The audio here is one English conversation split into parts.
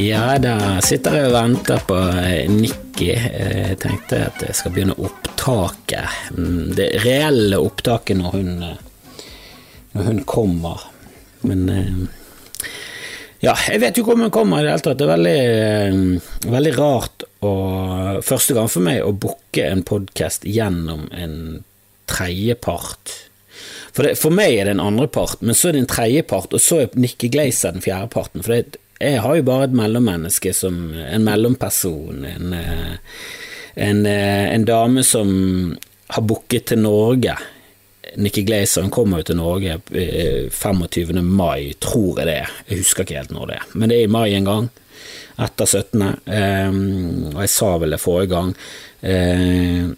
Ja, da sitter jeg og venter på eh, Nikki. Jeg tenkte at jeg skal begynne opptaket. Mm, Det reelle opptaket når hun, eh, når hun kommer. Men eh, ja, jeg vet jo om hun kommer i det hele tatt. Det er veldig, eh, veldig rart å Første gang for meg å booke en podkast gjennom en tredjepart. For, for meg er det en andrepart, men så er det en tredjepart, og så er Nikki Glazer den fjerdeparten. For det, jeg har jo bare et mellommenneske som En mellomperson. En, eh, en, eh, en dame som har booket til Norge. Nikki Glazer kommer jo til Norge eh, 25. mai, tror jeg det er. Jeg husker ikke helt når det er, men det er i mai en gang. Etter 17. Eh, og jeg sa vel det forrige gang. Eh,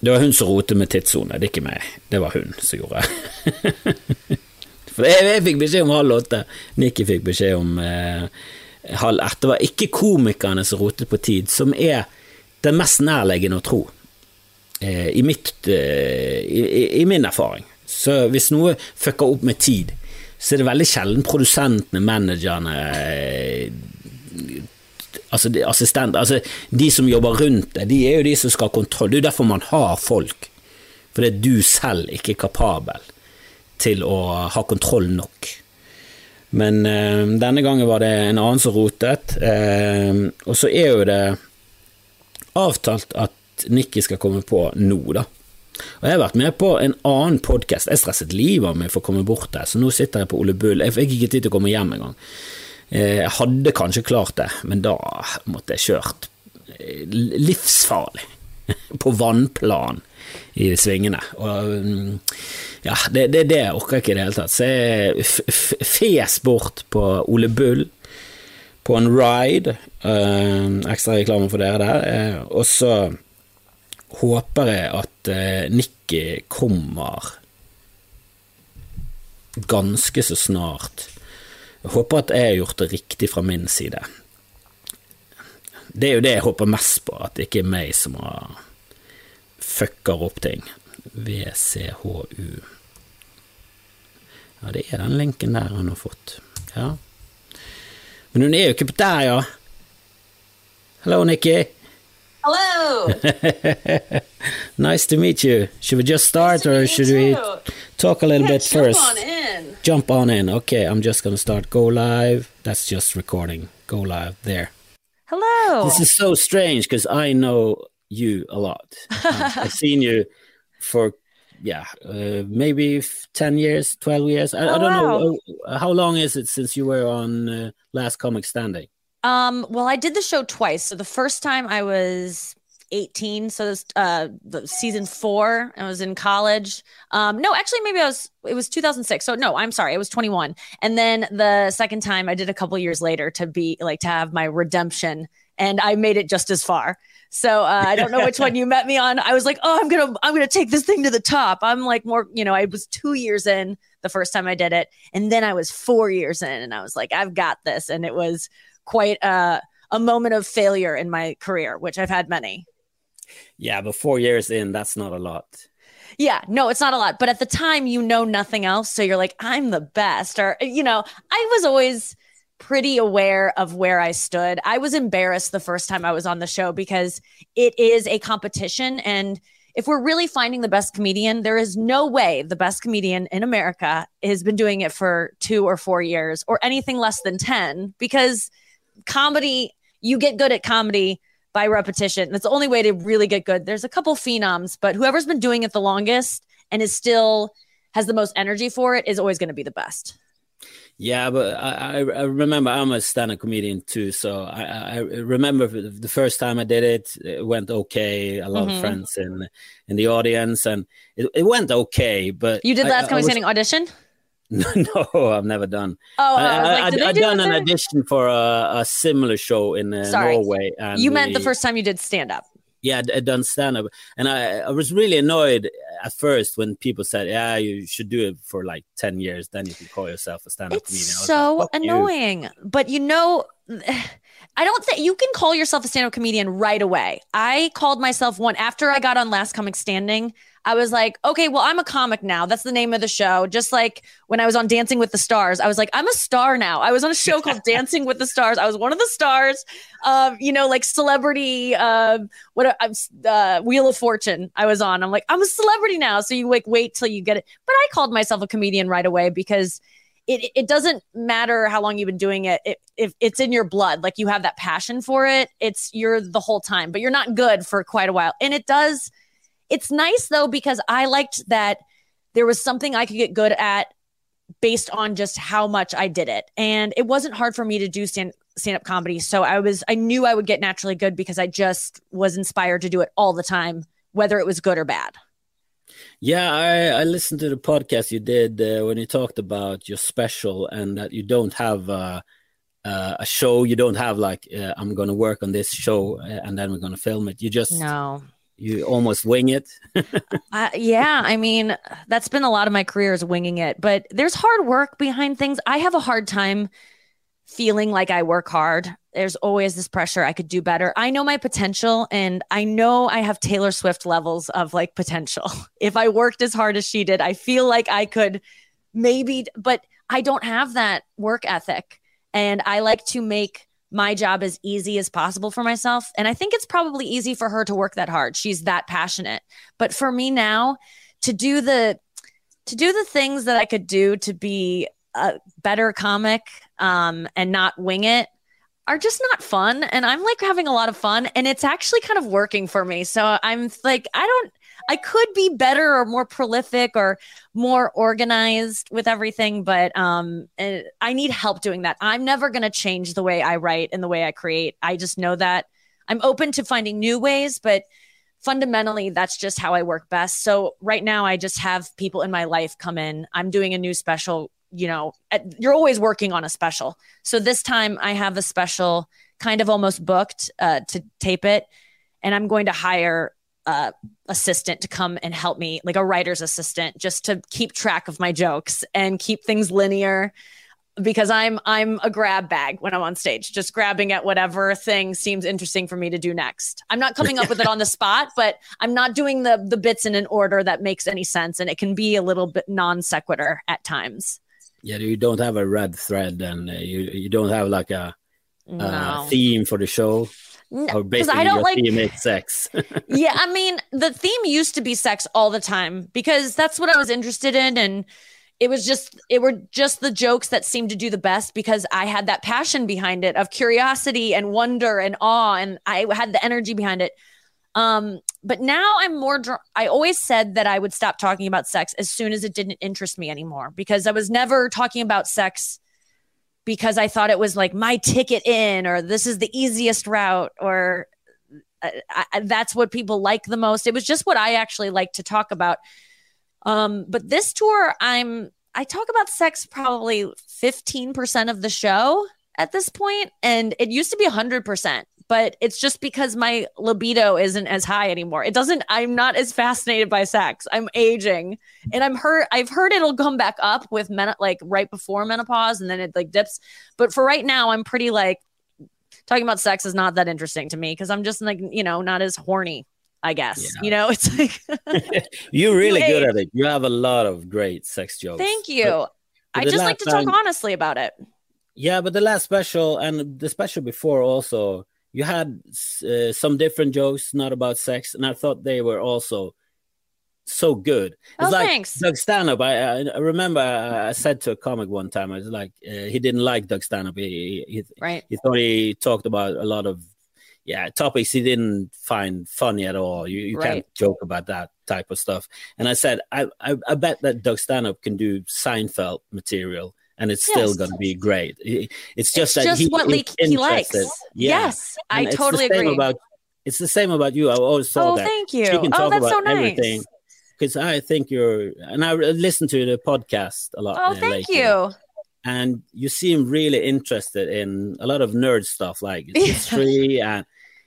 det var hun som rotet med tidssone, det er ikke meg. Det var hun som gjorde det. For jeg, jeg fikk beskjed om halv åtte. Nikki fikk beskjed om eh, halv ett. Det var ikke komikerne som rotet på tid, som er det mest nærliggende å tro. Eh, i, mitt, eh, i, i- i min erfaring. Så hvis noe fucker opp med tid, så er det veldig sjelden produsentene, managerne eh, Altså de, assistent, altså de som jobber rundt deg, de er jo de som skal ha kontroll. Det er jo derfor man har folk. Fordi du selv ikke er kapabel til å ha kontroll nok. Men eh, denne gangen var det en annen som rotet, eh, og så er jo det avtalt at Nikki skal komme på nå, da. Og jeg har vært med på en annen podkast. Jeg stresset livet av meg for å komme bort der, så nå sitter jeg på Ole Bull. Jeg fikk ikke tid til å komme hjem engang. Eh, Jeg hadde kanskje klart det, men da måtte jeg kjørt eh, livsfarlig på vannplan i svingene. Og mm, ja, det, det, det orker jeg ikke i det hele tatt. Så jeg fes bort på Ole Bull på en ride. eh, ekstra reklame for dere der. eh, og så håper jeg at uh, Nikki kommer ganske så snart. Jeg håper at jeg har gjort det riktig fra min side. Det er jo det jeg håper mest på, at det ikke er meg som har fucker opp ting. VCHU. Ja, det er den linken der han har fått. Ja. Men hun er jo ikke på der, ja. Hello, Nikki. Hello. nice to meet you. Should we just start, or should we talk a little Yeah, bit jump first? on in. Jump on in. Okay, I'm just gonna start. Go live. That's just recording. Go live. There. This is so strange because I know you a lot. Um, I've seen you for yeah, uh, maybe ten years, twelve years. I, I Oh, don't know uh, how long is it since you were on uh, Last Comic Standing. Um, well, I did the show twice. So the first time I was 18, so this uh the season four, I was in college. Um, no, actually maybe I was it was 2006. So no, I'm sorry, it was 21. And then the second time I did a couple years later to be like to have my redemption, and I made it just as far. So uh, I don't know which one you met me on. I was like, oh, I'm gonna I'm gonna take this thing to the top. I'm like more, you know, I was two years in the first time I did it, and then I was four years in, and I was like, I've got this, and it was quite a, a moment of failure in my career, which I've had many. Yeah, but four years in, that's not a lot. Yeah, no, it's not a lot. But at the time, you know nothing else. So you're like, I'm the best. Or, you know, I was always pretty aware of where I stood. I was embarrassed the first time I was on the show because it is a competition. And if we're really finding the best comedian, there is no way the best comedian in America has been doing it for two or four years or anything less than 10 because comedy, you get good at comedy by repetition. That's the only way to really get good. There's a couple phenoms, but whoever's been doing it the longest and is still has the most energy for it is always going to be the best. Yeah, but I, I I remember I'm a stand-up comedian too, so I, I I remember the first time I did it, it went okay. A lot Mhm. of friends in in the audience, and it, it went okay. But You did I- last I comedy was- standing audition? No, I've never done. Oh, I, I was like, I, I, do done an audition for a, a similar show in uh, Sorry. Norway. And You meant the first time you did stand up. Yeah, I done stand up, and I, I was really annoyed at first when people said, "Yeah, you should do it for like ten years, then you can call yourself a stand up comedian." So like, "Fuck you." annoying. But you know, I don't think you can call yourself a stand up comedian right away. I called myself one after I got on Last Comic Standing. I was like, okay, well, I'm a comic now. That's the name of the show. Just like when I was on Dancing with the Stars, I was like, I'm a star now. I was on a show called Dancing with the Stars. I was one of the stars. Um, you know, like celebrity. Uh, what? I'm uh, Wheel of Fortune. I was on. I'm like, I'm a celebrity now. So you like wait till you get it. But I called myself a comedian right away because it, it doesn't matter how long you've been doing it. it. If it's in your blood, like you have that passion for it, it's you're the whole time, but you're not good for quite a while. And it does, it's nice though, because I liked that there was something I could get good at based on just how much I did it. And it wasn't hard for me to do stand stand up comedy. So I was, I knew I would get naturally good because I just was inspired to do it all the time, whether it was good or bad. Yeah, I, I listened to the podcast you did uh, when you talked about your special and that you don't have uh, uh, a show. You don't have like uh, I'm going to work on this show uh, and then we're going to film it. You just no. You almost wing it. yeah, I mean that's been a lot of my career is winging it, but there's hard work behind things. I have a hard time feeling like I work hard there's always this pressure I could do better. I know my potential and I know I have Taylor Swift levels of like potential. If I worked as hard as she did, I feel like I could maybe, but I don't have that work ethic. And I like to make my job as easy as possible for myself. And I think it's probably easy for her to work that hard. She's that passionate. But for me now, to do the to do the things that I could do to be a better comic um, and not wing it are just not fun and i'm like having a lot of fun and it's actually kind of working for me so i'm like i don't i could be better or more prolific or more organized with everything but um eh, i need help doing that i'm never going to change the way i write and the way i create i just know that i'm open to finding new ways but fundamentally that's just how i work best so right now i just have people in my life come in i'm doing a new special you know, you're always working on a special. So this time I have a special kind of almost booked uh, to tape it. And I'm going to hire assistant to come and help me, like a writer's assistant, just to keep track of my jokes and keep things linear because I'm I'm a grab bag when I'm on stage, just grabbing at whatever thing seems interesting for me to do next. I'm not coming up with it on the spot, but I'm not doing the the bits in an order that makes any sense and it can be a little bit non sequitur at times. Yeah, you don't have a red thread, and you you don't have like a, no. a theme for the show. No, because I don't like theme is sex. yeah, I mean the theme used to be sex all the time because that's what I was interested in, and it was just it were just the jokes that seemed to do the best because I had that passion behind it of curiosity and wonder and awe, and I had the energy behind it. Um, but now I'm more, dr- I always said that I would stop talking about sex as soon as it didn't interest me anymore because I was never talking about sex because I thought it was like my ticket in or this is the easiest route or uh, I, that's what people like the most. It was just what I actually like to talk about. Um, but this tour, I'm, I talk about sex probably 15% of the show at this point, and it used to be 100% but it's just because my libido isn't as high anymore. It doesn't, I'm not as fascinated by sex. I'm aging and I'm hurt. I've heard it'll come back up with men like right before menopause and then it like dips. But for right now, I'm pretty like talking about sex is not that interesting to me because I'm just like, you know, not as horny. I guess yeah. you know it's like you're really you good at it. You have a lot of great sex jokes. Thank you. But, but I just like to time, talk honestly about it. Yeah, but the last special and the special before also you had uh, some different jokes, not about sex, and I thought they were also so good. It's oh, like thanks. Doug Stanhope. I, I remember I said to a comic one time, I was like, uh, he didn't like Doug Stanhope. He, he, right. he thought he talked about a lot of yeah topics he didn't find funny at all. You, you right. can't joke about that type of stuff. And I said, I, I, I bet that Doug Stanhope can do Seinfeld material and it's still going to be great. It's just it's that just he, what he, he likes. Yeah. Yes, and I totally agree. About, it's the same about you. I always saw oh, that. thank you. She can oh, talk that's about so nice. everything because I think you're, and I listen to the podcast a lot. Oh, thank lately. you. And you seem really interested in a lot of nerd stuff like history and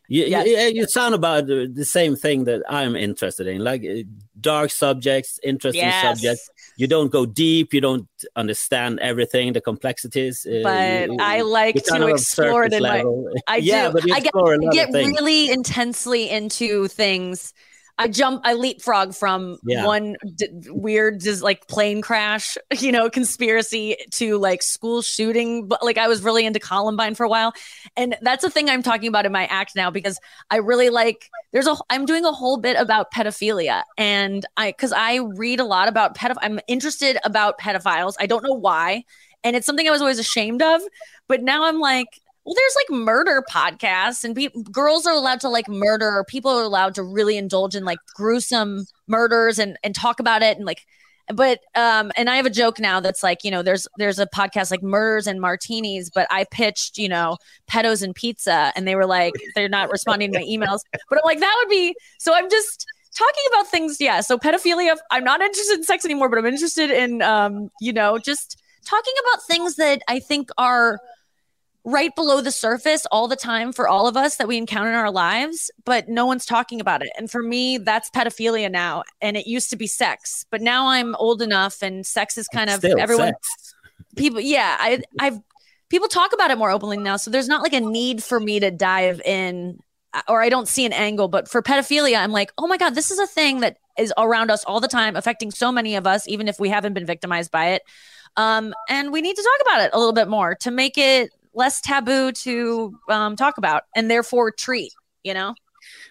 you, yes. you, you, sound about the, the, same thing that I'm interested in, like uh, dark subjects, interesting yes. subjects. You don't go deep, you don't understand everything, the complexities. Uh, but you, I like to explore it in my. I yeah, do. I get, get really intensely into things I jump, I leapfrog from Yeah. one d- weird, just like plane crash, you know, conspiracy to like school shooting. But like I was really into Columbine for a while, and that's a thing I'm talking about in my act now because I really like. There's a, I'm doing a whole bit about pedophilia, and I because I read a lot about pedophile. I'm interested about pedophiles. I don't know why, and it's something I was always ashamed of, but now I'm like well there's like murder podcasts and pe- girls are allowed to like murder. Or people are allowed to really indulge in like gruesome murders and and talk about it and like but um and i have a joke now that's like you know there's there's a podcast like murders and martinis but i pitched you know pedos and pizza and they were like they're not responding to my emails. But i'm like that would be so i'm just talking about things yeah so pedophilia i'm not interested in sex anymore but i'm interested in um you know just talking about things that i think are right below the surface all the time for all of us that we encounter in our lives, but no one's talking about it. And for me, that's pedophilia now. And it used to be sex, but now I'm old enough and sex is kind of everyone sex. people yeah, I I've people talk about it more openly now. So there's not like a need for me to dive in uh, or I don't see an angle, but for pedophilia, I'm like, oh my God, this is a thing that is around us all the time, affecting so many of us, even if we haven't been victimized by it. Um, and we need to talk about it a little bit more to make it less taboo to um, talk about and therefore treat, you know?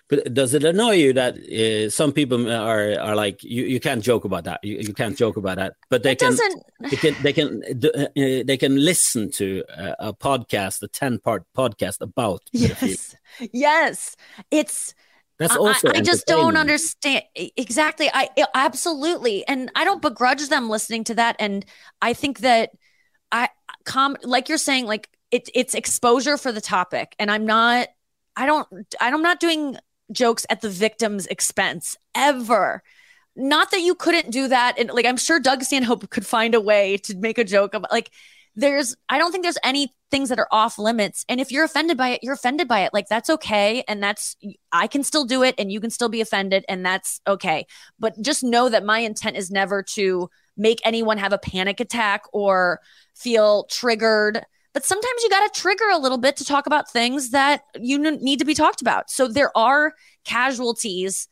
But does it annoy you that uh, some people are are like you, you can't joke about that you, you can't joke about that but they can doesn't, they can they can uh, they can listen to a, a podcast a 10 part podcast about yes, yes. It's, that's I- also I, I just don't understand exactly. I I- absolutely, and I don't begrudge them listening to that. And I think that I com like you're saying, like it's it's exposure for the topic, and I'm not. I don't. I'm not doing jokes at the victim's expense ever. Not that you couldn't do that, and like I'm sure Doug Stanhope could find a way to make a joke about like. There's, I don't think there's any things that are off limits. And if you're offended by it, you're offended by it. Like that's okay. And that's, I can still do it and you can still be offended and that's okay. But just know that my intent is never to make anyone have a panic attack or feel triggered. But sometimes you got to trigger a little bit to talk about things that you need to be talked about. So there are casualties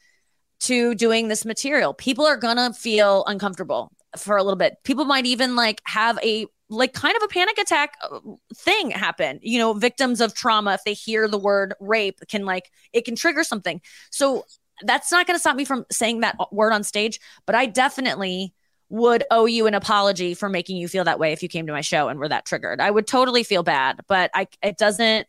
to doing this material. People are going to feel uncomfortable for a little bit. People might even like have a like kind of a panic attack uh, thing happen. You know, victims of trauma if they hear the word rape can like it can trigger something. So that's not going to stop me from saying that word on stage, but I definitely would owe you an apology for making you feel that way if you came to my show and were that triggered. I would totally feel bad, but I it doesn't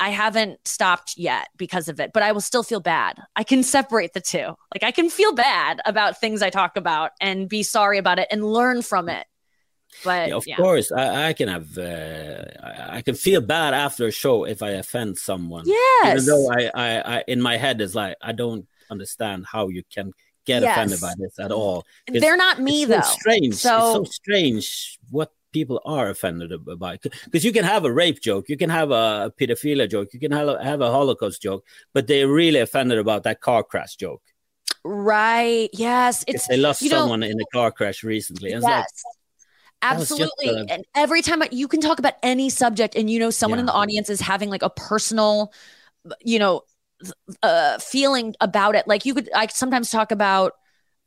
I haven't stopped yet because of it, but I will still feel bad. I can separate the two. Like I can feel bad about things I talk about and be sorry about it and learn from it. But Yeah, of yeah. course, I, I can have. Uh, I, can feel bad after a show if I offend someone. Yes. Even though I, I, I, in my head is like, I don't understand how you can get Yes. offended by this at all. It's- They're not me it's so though. Strange. So- it's so strange what people are offended by. Because you can have a rape joke, you can have a pedophilia joke, you can have a, have a Holocaust joke, but they're really offended about that car crash joke. Right. Yes. It's they lost you know- someone in a car crash recently, like, yes. just Absolutely. a- and every time I- you can talk about any subject and you know someone in the audience is having like a personal you know uh feeling about it. Like you could I sometimes talk about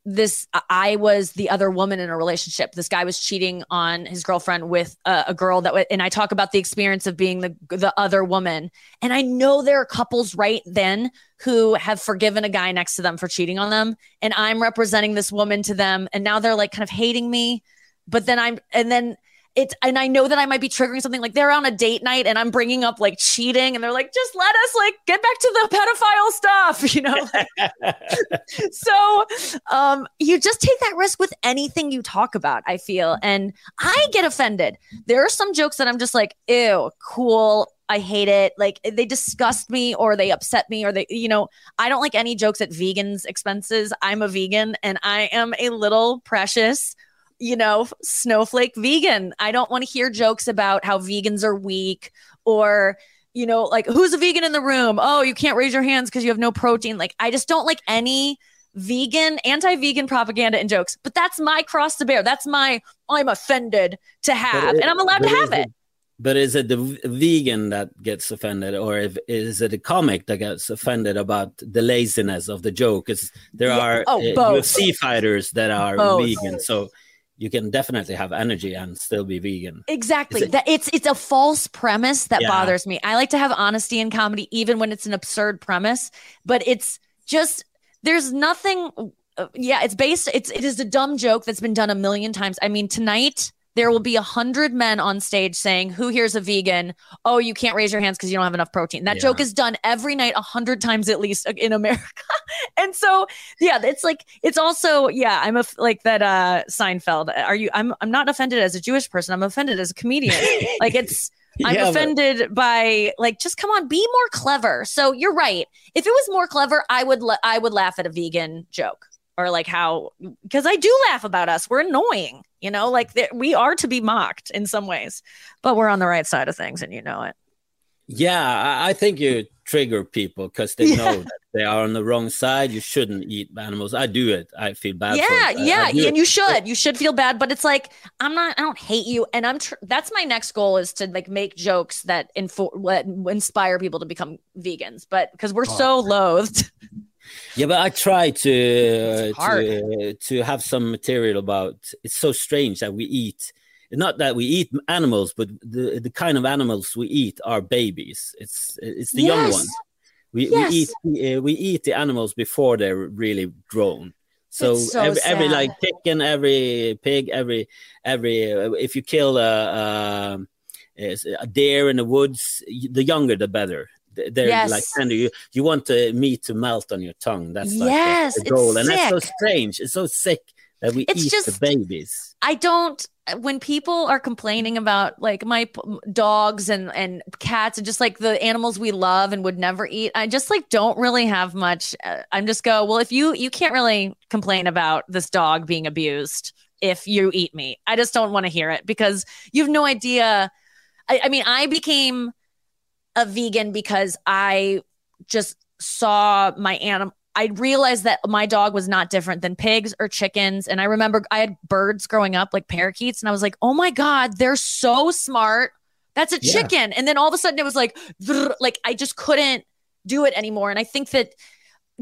this I- was the other woman in a relationship. This guy was cheating on his girlfriend with a, a girl that and I talk about the experience of being the the other woman. And I know there are couples right then who have forgiven a guy next to them for cheating on them and I'm representing this woman to them and now they're like kind of hating me but then I'm and then it's and I know that I might be triggering something like they're on a date night and I'm bringing up like cheating and they're like just let us like get back to the pedophile stuff you know? So um you just take that risk with anything you talk about I feel and I get offended. There are some jokes that I'm just like ew cool I hate it like they disgust me or they upset me or they you know I don't like any jokes at vegans expenses. I'm a vegan and I am a little precious you know, snowflake vegan. I don't want to hear jokes about how vegans are weak or, you know, like who's a vegan in the room? Oh, you can't raise your hands because you have no protein. Like, I just don't like any vegan, anti vegan propaganda and jokes. But that's my cross to bear. That's my, I'm offended to have, it- and I'm allowed to have is it. But is it the vegan that gets offended, or if, is it the comic that gets offended about the laziness of the joke? Because there Yeah. are Oh, uh. UFC fighters that are Both. vegan, so you can definitely have energy and still be vegan. Exactly. It- that it's it's a false premise that Yeah. bothers me. I like to have honesty in comedy even when it's an absurd premise, but it's just there's nothing uh, yeah, it's based it's it is a dumb joke that's been done a million times. I mean, tonight there will be a hundred men on stage saying, "Who here's a vegan? Oh, you can't raise your hands because you don't have enough protein." That Yeah. joke is done every night, a hundred times at least uh, in America, and so yeah, it's like it's also yeah. I'm a like that uh Seinfeld. Are you? I'm I'm not offended as a Jewish person. I'm offended as a comedian. like it's I'm Yeah, but- offended by like just come on, be more clever. So you're right. If it was more clever, I would la- I would laugh at a vegan joke or like how because I do laugh about us. We're annoying, you know, like we are to be mocked in some ways, but we're on the right side of things, and you know it. Yeah, I, I think you trigger people because they know that they are on the wrong side. You shouldn't eat animals. I do it. I feel bad. for yeah. Yeah, it. and you should. You should feel bad, but it's like I'm not. I don't hate you, and I'm. Tr- that's my next goal is to like make jokes that info what inspire people to become vegans. But because we're Oh. so loathed, Yeah, but I try to hard. to to have some material about. It's so strange that we eat. Not that we eat animals, but the the kind of animals we eat are babies. It's it's the young ones. We Yes. we eat uh, we eat the animals before they're really grown. So, so every, every like chicken, every pig, every every uh, if you kill a, a a deer in the woods, the younger the better. They- They're Yes. like tender. You you want the meat to melt on your tongue. That's like the- Yes, the, it's goal, and that's so strange. It's so sick that we It's eat the babies. I don't. When people are complaining about like my p- dogs and and cats and just like the animals we love and would never eat, I just like don't really have much. Uh, I'm just go well if you you can't really complain about this dog being abused if you eat meat. I just don't want to hear it because you have no idea. I, I mean, I became a vegan because I just saw my animal. I realized that my dog was not different than pigs or chickens. And I remember I had birds growing up, like parakeets, and I was like, oh my God, they're so smart. That's a Yeah. chicken. And then all of a sudden it was like, like I just couldn't do it anymore. And I think that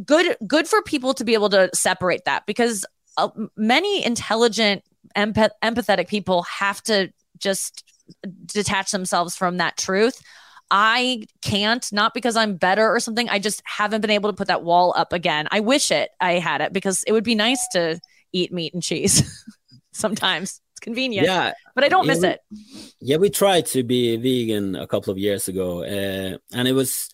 good, good for people to be able to separate that because uh, many intelligent, empath- empathetic people have to just detach themselves from that truth. I can't, not because I'm better or something. I just haven't been able to put that wall up again. I wish it, I had it because it would be nice to eat meat and cheese sometimes. It's convenient, Yeah, but I don't Yeah, miss we- it. yeah. We tried to be vegan a couple of years ago, uh, and it was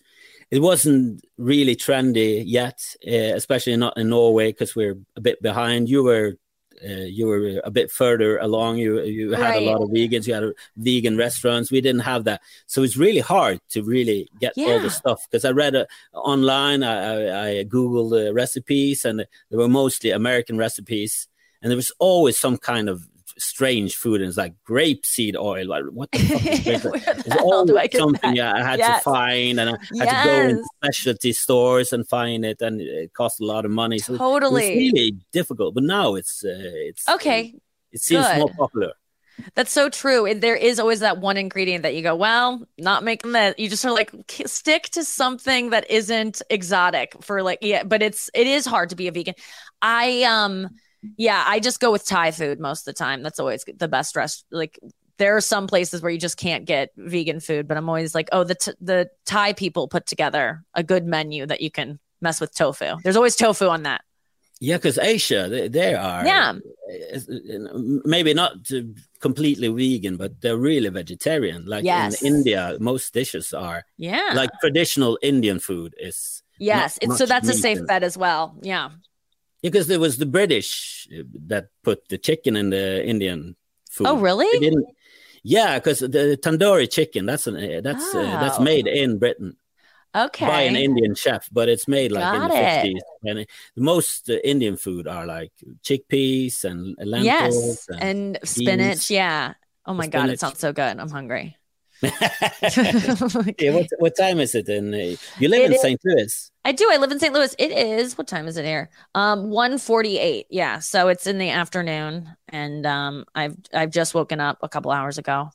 it wasn't really trendy yet, uh, especially not in Norway because we're a bit behind. You were. Uh, you were a bit further along. You you had Right. a lot of vegans. You had a vegan restaurants. We didn't have that, so it's really hard to really get all the stuff. Because I read uh, online, I, I, I googled the recipes, and they were mostly American recipes. And there was always some kind of strange food, and it's like grapeseed oil. Like what the fuck is grape? Where the There's hell do I always get something that? yeah, I had Yes. to find, and I had to go in specialty stores and find it, and it cost a lot of money. So it Totally. really difficult. But now it's uh, it's Okay. It seems good. more popular. That's so true. And There is always that one ingredient that you go, well, not making that. You just sort of like stick to something that isn't exotic for like, yeah, but it's, it is hard to be a vegan. I, um, yeah, I just go with Thai food most of the time. That's always the best rest. Like, there are some places where you just can't get vegan food, but I'm always like, oh, the t- the Thai people put together a good menu that you can mess with tofu. There's always tofu on that. Yeah, because Asia, they, they are Yeah. maybe not completely vegan, but they're really vegetarian. Like Yes. in India, most dishes are Yeah. like traditional Indian food is yes. so that's a safe bet as well. Yeah. Because there was the British uh, that put the chicken in the Indian food. Oh, really? Yeah, because the tandoori chicken that's an uh, that's uh, that's Oh. made in Britain Okay. by an Indian chef, but it's made like in the fifties. And it- most uh, Indian food are like chickpeas and lentils. Yes, and- and spinach. beans. Yeah. Oh my god, it sounds so good. I'm hungry. yeah, what, what time is it in? Uh, you live It in St. Louis. I do. I live in St. Louis. It is what time is it here? Um, 148. Yeah. So it's in the afternoon. And um I've I've just woken up a couple hours ago.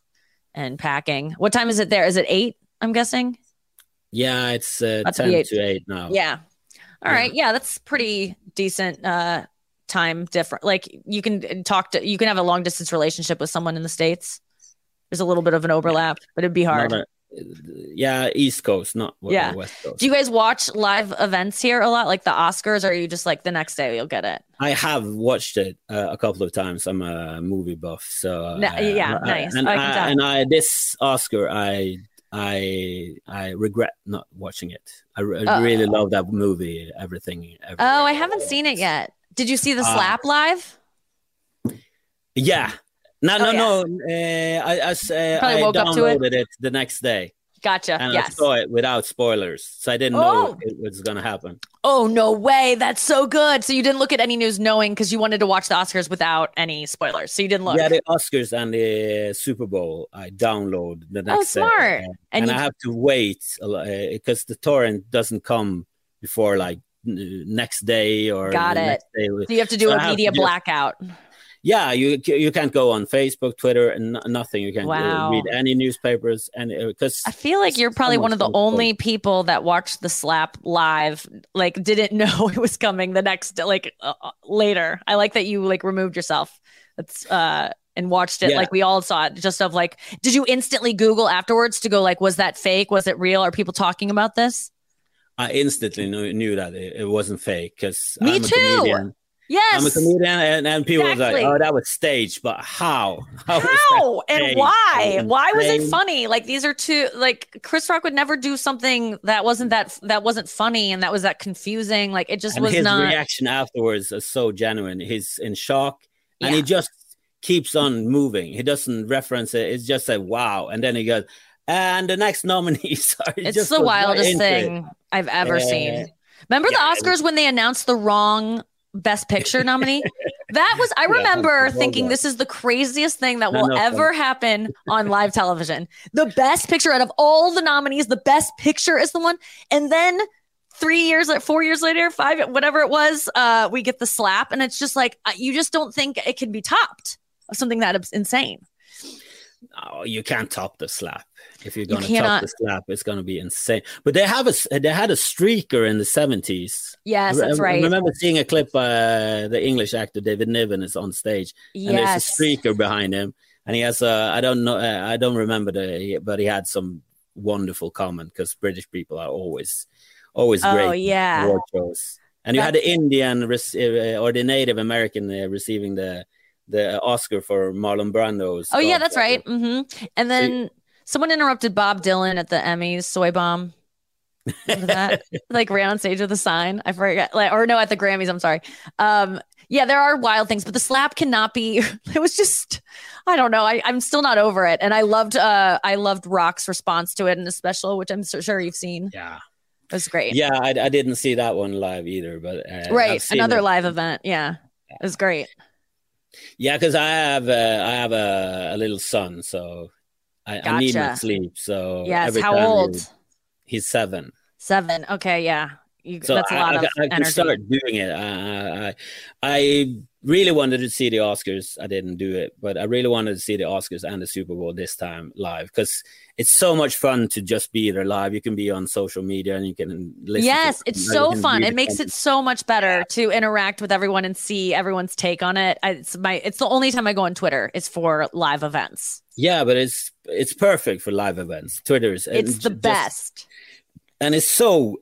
and packing. What time is it there? Is it eight? I'm guessing. Yeah, it's uh, About ten be eight. to eight now. Yeah. All Yeah. right. Yeah, that's pretty decent uh time different. Like you can talk to you can have a long distance relationship with someone in the states. There's a little bit of an overlap, but it'd be hard. A- yeah, East Coast, not Yeah. West Coast. Do you guys watch live events here a lot, like the Oscars, or are you just like the next day you'll get it? I have watched it uh, a couple of times. I'm a movie buff, so No- uh, yeah, I- nice. And I I, and I this Oscar, I I I regret not watching it. I, re- Uh, really love that movie. Everything. Oh, I haven't seen it yet. Did you see the Uh, slap live? Yeah. No, Oh, no, yeah. no. Uh, I I, uh, Probably I woke up to it. downloaded it. the next day, Gotcha. and I yes. saw it without spoilers, so I didn't Oh. know it was gonna happen. Oh no way! That's so good. So you didn't look at any news knowing because you wanted to watch the Oscars without any spoilers. So you didn't look. Yeah, the Oscars and the Super Bowl, I download the next day, Oh, smart. uh, And and, you- I have to wait because the torrent doesn't come before like next day or Got it. next day. So you have to do So I a media to blackout. Yeah, you you can't go on Facebook, Twitter, and nothing. You can't uh, Wow. read any newspapers, and because I feel like you're probably one of the only people that watched the slap live, like didn't know it was coming the next like uh, uh, later. I like that you like removed yourself. That's uh and watched it Yeah. like we all saw it. Just of like, did you instantly Google afterwards to go like, was that fake? Was it real? Are people talking about this? I instantly knew, knew that it, it wasn't fake. Because Me I'm a too. Yes. I'm a comedian, and, and people Exactly. was like, "Oh, that was staged," but how? was that How and why? Was Why was it funny? Like these are two like Chris Rock would never do something that wasn't that that wasn't funny and that was that confusing. Like it just and was his not. reaction afterwards is so genuine. He's in shock, and Yeah. he just keeps on moving. He doesn't reference it. It's just like wow, and then he goes, and the next nominees are. It's just the goes right wildest it. thing I've ever Uh, seen. Remember yeah, the Oscars when they announced the wrong Best Picture nominee? that was I Yeah, remember well thinking done. this is the craziest thing that I will know, ever happen on live television. The best picture out of all the nominees, the best picture is the one. And then three years, four years later, five, whatever it was, uh, we get the slap, and it's just like uh, you just don't think it can be topped. of Something that is insane. Oh, you can't top the slap. If you're gonna cannot. top the slap, it's gonna be insane. But they have a they had a streaker in the seventies. Yes, that's right. I remember seeing a clip. Uh, the English actor David Niven is on stage, and there's a streaker behind him, and he has a I don't know uh, I don't remember the but he had some wonderful comment because British people are always always Oh, great yeah. in award shows. And you had the Indian uh, or the Native American receiving the the Oscar for Marlon Brando's. Oh yeah, that's right. hmm And then someone interrupted Bob Dylan at the Emmys. Soy bomb. That? like ran on stage with a sign. I forget. Like, or no, at the Grammys. I'm sorry. Um, yeah, there are wild things, but the slap cannot be. It was just, I don't know. I, I'm still not over it, and I loved, uh, I loved Rock's response to it in the special, which I'm so sure you've seen. Yeah. It was great. Yeah, I, I didn't see that one live either, but uh, right. Another it. live event. Yeah, it was great. Yeah, because I have uh, I have a, a little son, so I, I need my sleep. So Yes. How old? you- he's seven. Seven. Okay. Yeah. You, So that's a lot I, of I energy. start doing it. I, I I really wanted to see the Oscars. I didn't do it, but I really wanted to see the Oscars and the Super Bowl this time live because it's so much fun to just be there live. You can be on social media and you can listen. Yes, it's so fun. It makes it so much better to interact with everyone and see everyone's take on it. I- It's my it's the only time I go on Twitter is for live events. Yeah, but it's it's perfect for live events. Twitter's and It's the just- best. and it's so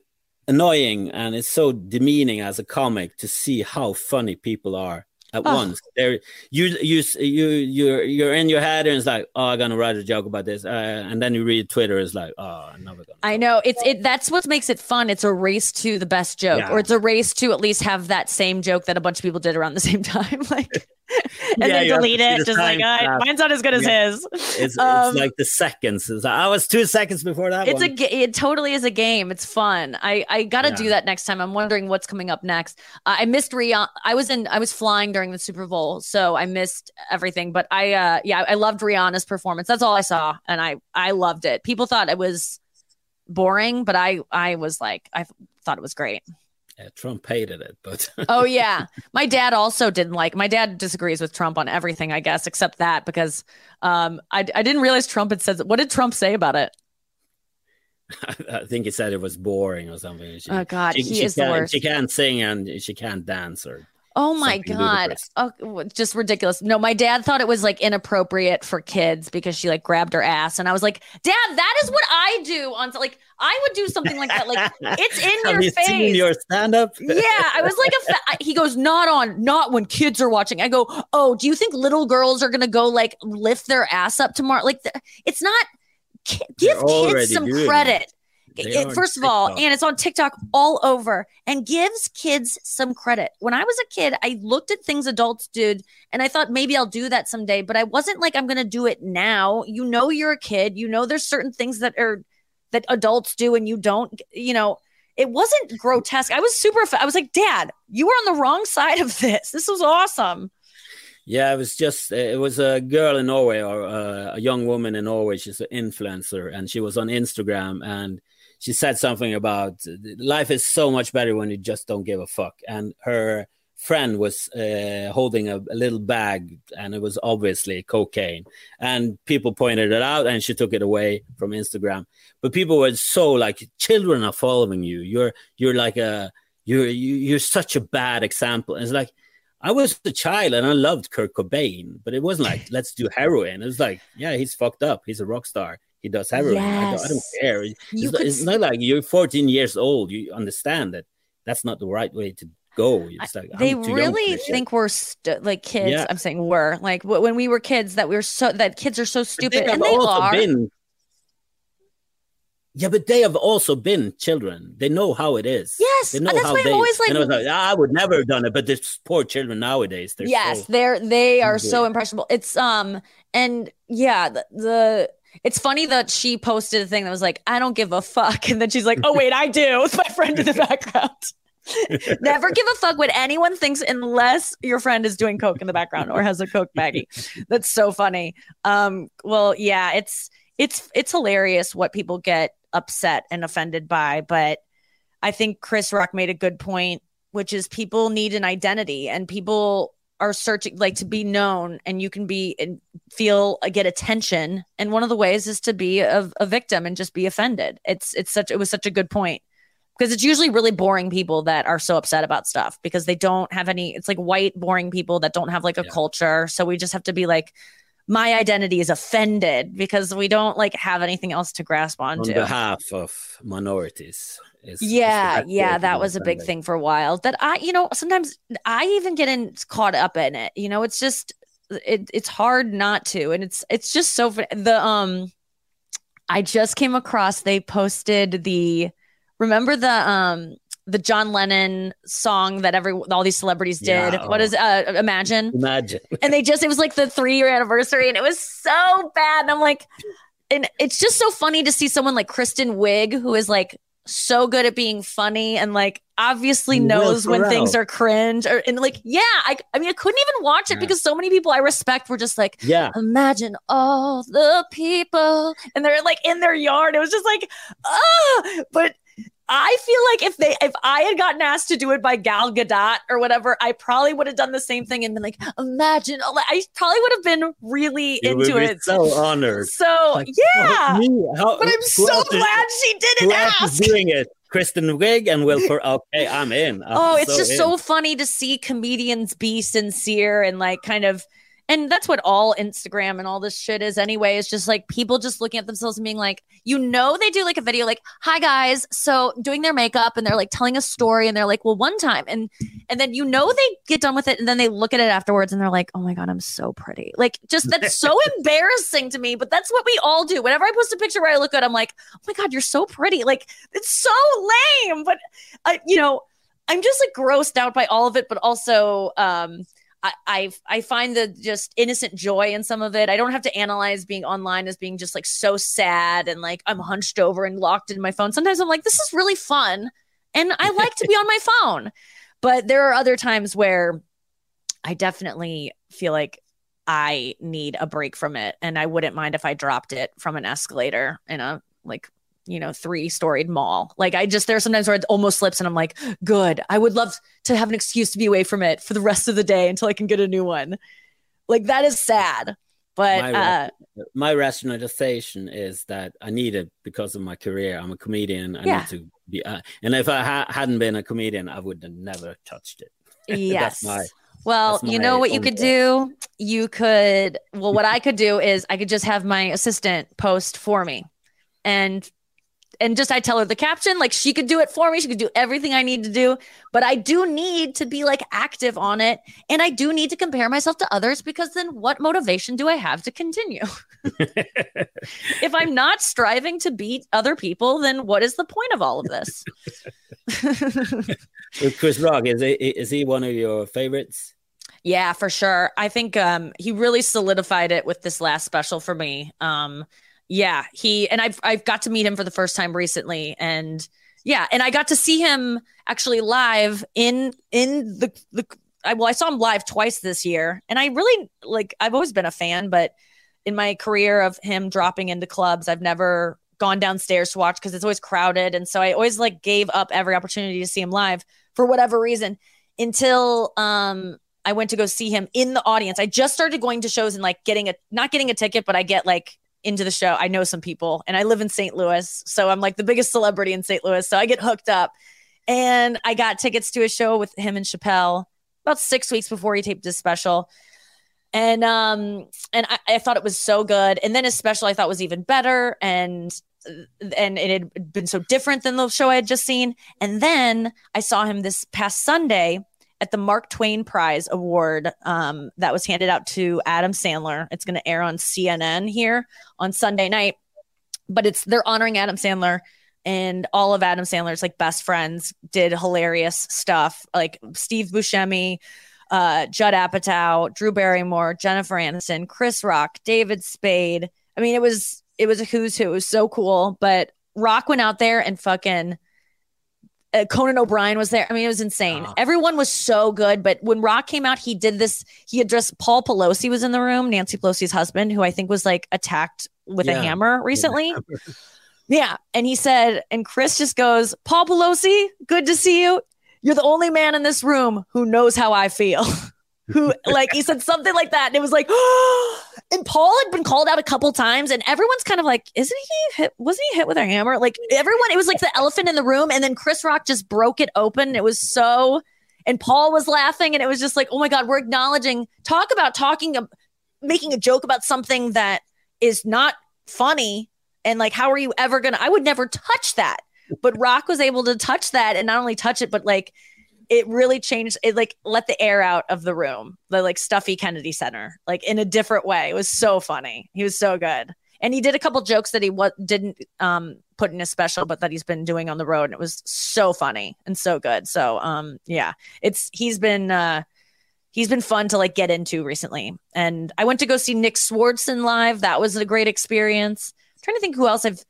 annoying and it's so demeaning as a comic to see how funny people are at Oh. once. They're you you you you're you're in your head and it's like, oh, I'm gonna write a joke about this, uh, and then you read Twitter, it's like, oh, I'm never gonna. I know it's it. That's what makes it fun. It's a race to the best joke, Yeah. or it's a race to at least have that same joke that a bunch of people did around the same time, like, and Yeah, then you have to delete it. Just like, uh, mine's not as good as Yeah. his. It's, Um, like the seconds. It's like, I was two seconds before that. It's a one. ga- it totally is a game. It's fun. I I got to do that next time. I'm wondering what's coming up next. Uh, I missed Rihanna. I was in I was flying during the Super Bowl, so I missed everything. But I uh yeah, I loved Rihanna's performance. That's all I saw, and I I loved it. People thought it was boring, but I I was like I thought it was great. Yeah, Trump hated it, but oh yeah, my dad also didn't like. My dad disagrees with Trump on everything, I guess, except that because um, I I didn't realize Trump had said. What did Trump say about it? I think he said it was boring or something. She, oh God, she, he she is the worst. She can't sing and she can't dance or Oh my god! Oh, just ridiculous. No, my dad thought it was like inappropriate for kids because she like grabbed her ass, and I was like, "Dad, that is what I do on like I would do something like that. Like it's in Have your you face." Seen your stand up? yeah, I was like a. Fa- he goes, "Not on, not when kids are watching." I go, "Oh, do you think little girls are gonna go like lift their ass up tomorrow? Like, it's not." Give kids some credit. It it, first of all, and it's on TikTok all over and gives kids some credit. When I was a kid, I looked at things adults did and I thought maybe I'll do that someday, but I wasn't like I'm going to do it now. You know you're a kid, you know there's certain things that are that adults do and you don't, you know, it wasn't grotesque. I was super I was like, "Dad, you were on the wrong side of this. This was awesome." Yeah, it was just it was a girl in Norway or uh, a young woman in Norway. She's an influencer, and she was on Instagram, and she said something about life is so much better when you just don't give a fuck. And her friend was uh, holding a, a, little bag, and it was obviously cocaine. And people pointed it out, and she took it away from Instagram. But people were so like, children are following you. You're you're like a you're you, you're such a bad example. And it's like. I was a child and I loved Kurt Cobain, but it wasn't like let's do heroin. It was like, yeah, he's fucked up. He's a rock star he does heroin. Yes. I, don't, I, don't, care. It's, it's not like you're 14 years old. You understand that that's not the right way to go. Like, they really think we're st- like kids. Yeah. I'm saying we're like w- when we were kids that we were so that kids are so stupid, and they are. Been, yeah, but they have also been children. They know how it is. Yes, they know that's how why they. I'm always like, I, like, ah, I would never have done it. But this poor children nowadays, they're yes, so they're they are so impressionable. It's um and yeah, the, the it's funny that she posted a thing that was like, I don't give a fuck. And then she's like, oh, wait, I do with my friend in the background. Never give a fuck what anyone thinks unless your friend is doing coke in the background or has a coke baggie. That's so funny. Um, well, yeah, it's it's it's hilarious what people get upset and offended by, but I think Chris Rock made a good point, which is people need an identity and people are searching like to be known and you can be and feel uh, get attention and one of the ways is to be a, a victim and just be offended it's it's such it was such a good point because it's usually really boring people that are so upset about stuff because they don't have any it's like white boring people that don't have like a yeah. culture so we just have to be like my identity is offended because we don't like have anything else to grasp onto on behalf of minorities is, yeah, is yeah, that was a big thing for a while. That I, you know, sometimes I even get in caught up in it. You know, it's just it, it's hard not to, and it's it's just so the um. I just came across they posted the remember the um the John Lennon song that every all these celebrities did. Yeah. What is uh Imagine? Imagine. and they just it was like the 3 year anniversary and it was so bad and I'm like and it's just so funny to see someone like Kristen Wiig who is like so good at being funny and like obviously knows when things are cringe or and like yeah I, I mean I couldn't even watch it yeah. because so many people I respect were just like yeah imagine all the people and they're like in their yard it was just like oh but I feel like if they if I had gotten asked to do it by Gal Gadot or whatever, I probably would have done the same thing and been like, imagine. I probably would have been really you into it. So honored. So like, yeah, how, but I'm so glad is, she didn't ask. doing it. Kristen Wiig and Will okay, I'm in. I'm oh, it's so just in. so funny to see comedians be sincere and like kind of and that's what all Instagram and all this shit is anyway. It's just like people just looking at themselves and being like, you know, they do like a video like, "Hi guys," so doing their makeup and they're like telling a story and they're like, "Well, one time," and and then you know they get done with it and then they look at it afterwards and they're like, "Oh my god, I'm so pretty." Like, just that's so embarrassing to me. But that's what we all do. Whenever I post a picture where I look good, I'm like, "Oh my god, you're so pretty." Like, it's so lame. But I, you know, I'm just like grossed out by all of it, but also, um I, I find the just innocent joy in some of it. I don't have to analyze being online as being just like so sad and like I'm hunched over and locked in my phone. Sometimes I'm like, this is really fun, and I like to be on my phone. But there are other times where I definitely feel like I need a break from it, and I wouldn't mind if I dropped it from an escalator in a like you know, three storied mall. Like I just, there are sometimes where it almost slips and I'm like, good. I would love to have an excuse to be away from it for the rest of the day until I can get a new one. Like that is sad. But my, uh, my rationalization is that I need it because of my career. I'm a comedian. I Yeah. need to be, uh, and if I ha- hadn't been a comedian, I would have never touched it. yes. my- well, you know what you could do? You could, well, what I could do is I could just have my assistant post for me and and just I tell her the caption, like she could do it for me. She could do everything I need to do, but I do need to be like active on it. And I do need to compare myself to others because then what motivation do I have to continue? if I'm not striving to beat other people, then what is the point of all of this? Chris Rock is he, is he one of your favorites? Yeah, for sure. I think um he really solidified it with this last special for me. Um yeah, he and I've I've got to meet him for the first time recently and yeah, and I got to see him actually live in in the the I well I saw him live twice this year and I really like I've always been a fan but in my career of him dropping into clubs I've never gone downstairs to watch because it's always crowded and so I always like gave up every opportunity to see him live for whatever reason until um I went to go see him in the audience. I just started going to shows and like getting a not getting a ticket, but I get like into the show. I know some people and I live in St. Louis. So I'm like the biggest celebrity in St. Louis. So I get hooked up. And I got tickets to a show with him and Chappelle about six weeks before he taped his special. And um and I, I thought it was so good. And then his special I thought was even better. And and it had been so different than the show I had just seen. And then I saw him this past Sunday at the Mark Twain Prize Award um, that was handed out to Adam Sandler. It's going to air on CNN here on Sunday night, but it's they're honoring Adam Sandler and all of Adam Sandler's like best friends did hilarious stuff like Steve Buscemi, uh, Judd Apatow, Drew Barrymore, Jennifer Aniston, Chris Rock, David Spade. I mean, it was it was a who's who. It was so cool. But Rock went out there and fucking uh, Conan O'Brien was there. I mean, it was insane. Ah. Everyone was so good. But when Rock came out, he did this. He addressed Paul Pelosi was in the room, Nancy Pelosi's husband, who I think was like attacked with a hammer recently. Yeah. And he said, and Chris just goes, Paul Pelosi, good to see you. You're the only man in this room who knows how I feel. who, like, he said something like that. And it was like, and Paul had been called out a couple times, and everyone's kind of like, isn't he hit? Wasn't he hit with a hammer? Like, everyone, it was like the elephant in the room. And then Chris Rock just broke it open. It was so, and Paul was laughing, and it was just like, oh my God, we're acknowledging, talk about talking, ab- making a joke about something that is not funny and like how are you ever gonna i would never touch that but rock was able to touch that and not only touch it but like it really changed it like let the air out of the room the like stuffy kennedy center like in a different way it was so funny he was so good and he did a couple jokes that he what didn't um put in his special but that he's been doing on the road and it was so funny and so good so um yeah it's he's been uh he's been fun to like get into recently. And I went to go see Nick Swardson live. That was a great experience. I'm trying to think who else I've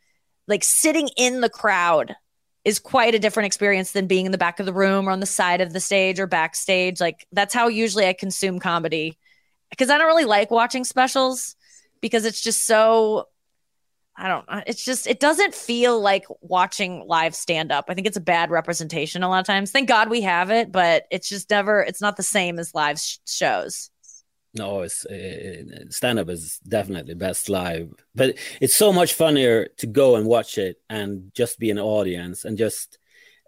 like sitting in the crowd is quite a different experience than being in the back of the room or on the side of the stage or backstage. Like that's how usually I consume comedy because I don't really like watching specials because it's just so I don't know. It's just it doesn't feel like watching live stand up. I think it's a bad representation a lot of times. Thank God we have it, but it's just never it's not the same as live sh- shows. No, it's uh, stand up is definitely best live, but it's so much funnier to go and watch it and just be an audience and just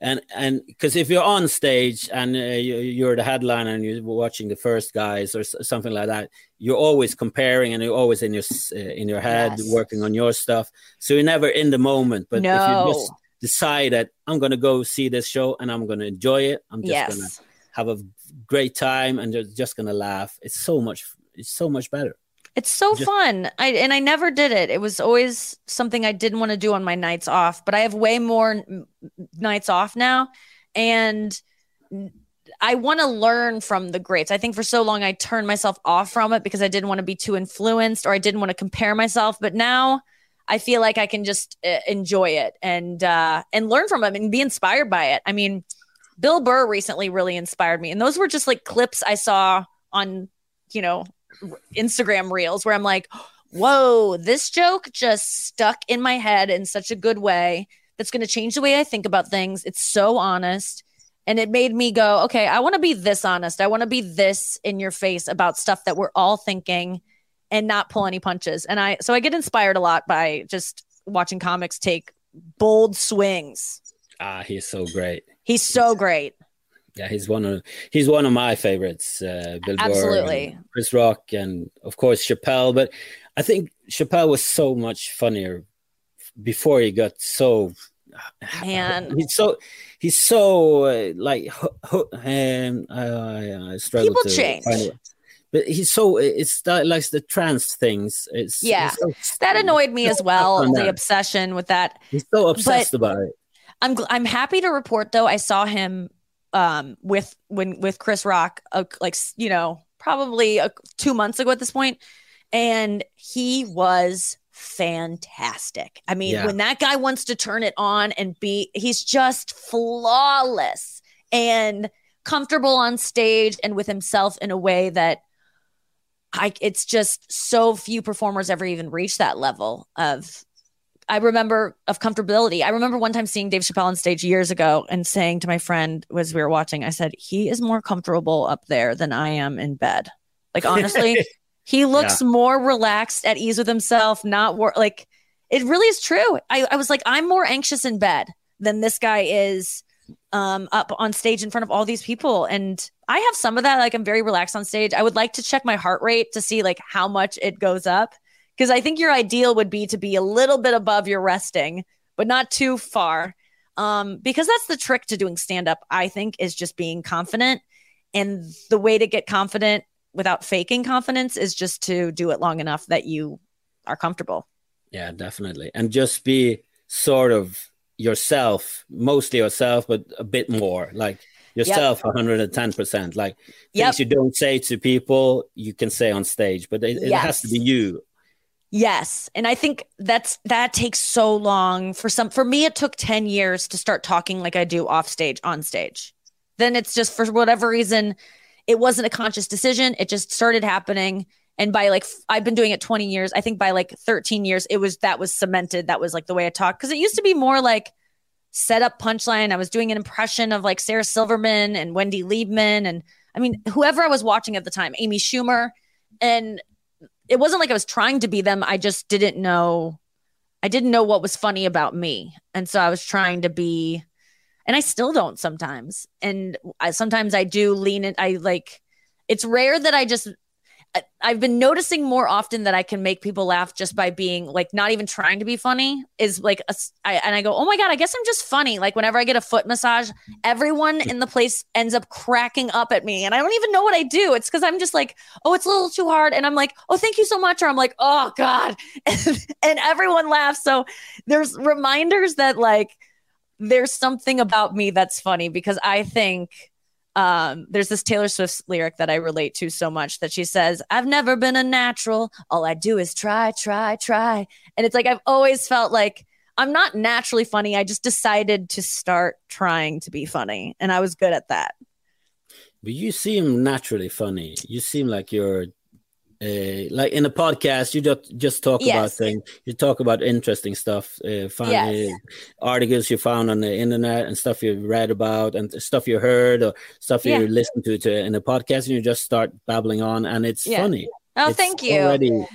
and and because if you're on stage and uh, you, you're the headliner and you're watching the first guys or s- something like that, you're always comparing and you're always in your uh, in your head Yes. working on your stuff, so you're never in the moment. But if you just decide that I'm gonna go see this show and I'm gonna enjoy it, I'm just yes. gonna have a great time and just, just gonna laugh. It's so much. It's so much better. It's so Just- fun. I and I never did it. It was always something I didn't want to do on my nights off, but I have way more nights off now and I want to learn from the greats. I think for so long I turned myself off from it because I didn't want to be too influenced or I didn't want to compare myself, but now I feel like I can just uh, enjoy it and uh and learn from it and be inspired by it. I mean, Bill Burr recently really inspired me. And those were just like clips I saw on, you know, Instagram reels where I'm like, whoa, this joke just stuck in my head in such a good way that's going to change the way I think about things. It's so honest. And it made me go, okay, I want to be this honest. I want to be this in your face about stuff that we're all thinking and not pull any punches. And I, so I get inspired a lot by just watching comics take bold swings. Ah, he's so great. He's so great. Yeah, he's one of he's one of my favorites. Uh, Bill Absolutely. Chris Rock, and of course Chappelle. But I think Chappelle was so much funnier before he got so man. He's so he's so uh, like um, I, I struggle People to change. find it. But he's so it's that like the trans things. It's Yeah. it's so- That annoyed me as well. The obsession with that. He's so obsessed about it. I'm gl- I'm happy to report though I saw him um with when with Chris Rock uh, like you know probably uh, 2 months ago at this point and he was fantastic. I mean Yeah. when that guy wants to turn it on and be he's just flawless and comfortable on stage and with himself in a way that I it's just so few performers ever even reach that level of I remember of comfortability. I remember one time seeing Dave Chappelle on stage years ago and saying to my friend as we were watching, I said, he is more comfortable up there than I am in bed. Like honestly, he looks more relaxed, at ease with himself, not wor- like it really is true. I, I was like, I'm more anxious in bed than this guy is um up on stage in front of all these people. And I have some of that. Like I'm very relaxed on stage. I would like to check my heart rate to see like how much it goes up because I think your ideal would be to be a little bit above your resting, but not too far. Um, because that's the trick to doing stand up, I think, is just being confident. And the way to get confident without faking confidence is just to do it long enough that you are comfortable. Yeah, definitely. And just be sort of yourself, mostly yourself, but a bit more like yourself 110%. Like Yep. things you don't say to people, you can say on stage, but it, it has to be you. Yes. And I think that's that takes so long for some for me it took 10 years to start talking like I do off stage on stage. Then it's just for whatever reason it wasn't a conscious decision. It just started happening and by like I've been doing it 20 years. I think by like 13 years it was that was cemented. That was like the way I talk cuz it used to be more like set up punchline. I was doing an impression of like Sarah Silverman and Wendy Liebman and I mean whoever I was watching at the time, Amy Schumer and it wasn't like I was trying to be them. I just didn't know. I didn't know what was funny about me. And so I was trying to be, and I still don't sometimes. And I sometimes I do lean it. I like, it's rare that I just, I've been noticing more often that I can make people laugh just by being like not even trying to be funny is like, a I and I go, oh my God, I guess I'm just funny. Like whenever I get a foot massage, everyone in the place ends up cracking up at me. And I don't even know what I do. It's because I'm just like, oh, it's a little too hard. And I'm like, oh, thank you so much. Or I'm like, oh God. and everyone laughs. So there's reminders that like there's something about me that's funny because I think um, there's this Taylor Swift lyric that I relate to so much that she says, I've never been a natural. All I do is try, try, try. And it's like, I've always felt like I'm not naturally funny. I just decided to start trying to be funny. And I was good at that. But you seem naturally funny. You seem like you're uh, like in a podcast. You just just talk about things. You talk about interesting stuff, uh, find, Yes. uh, articles you found on the internet and stuff you read about and stuff you heard or stuff you Yeah. listened to, to in a podcast, and you just start babbling on, and it's Yeah. funny. Oh, It's thank you. Already,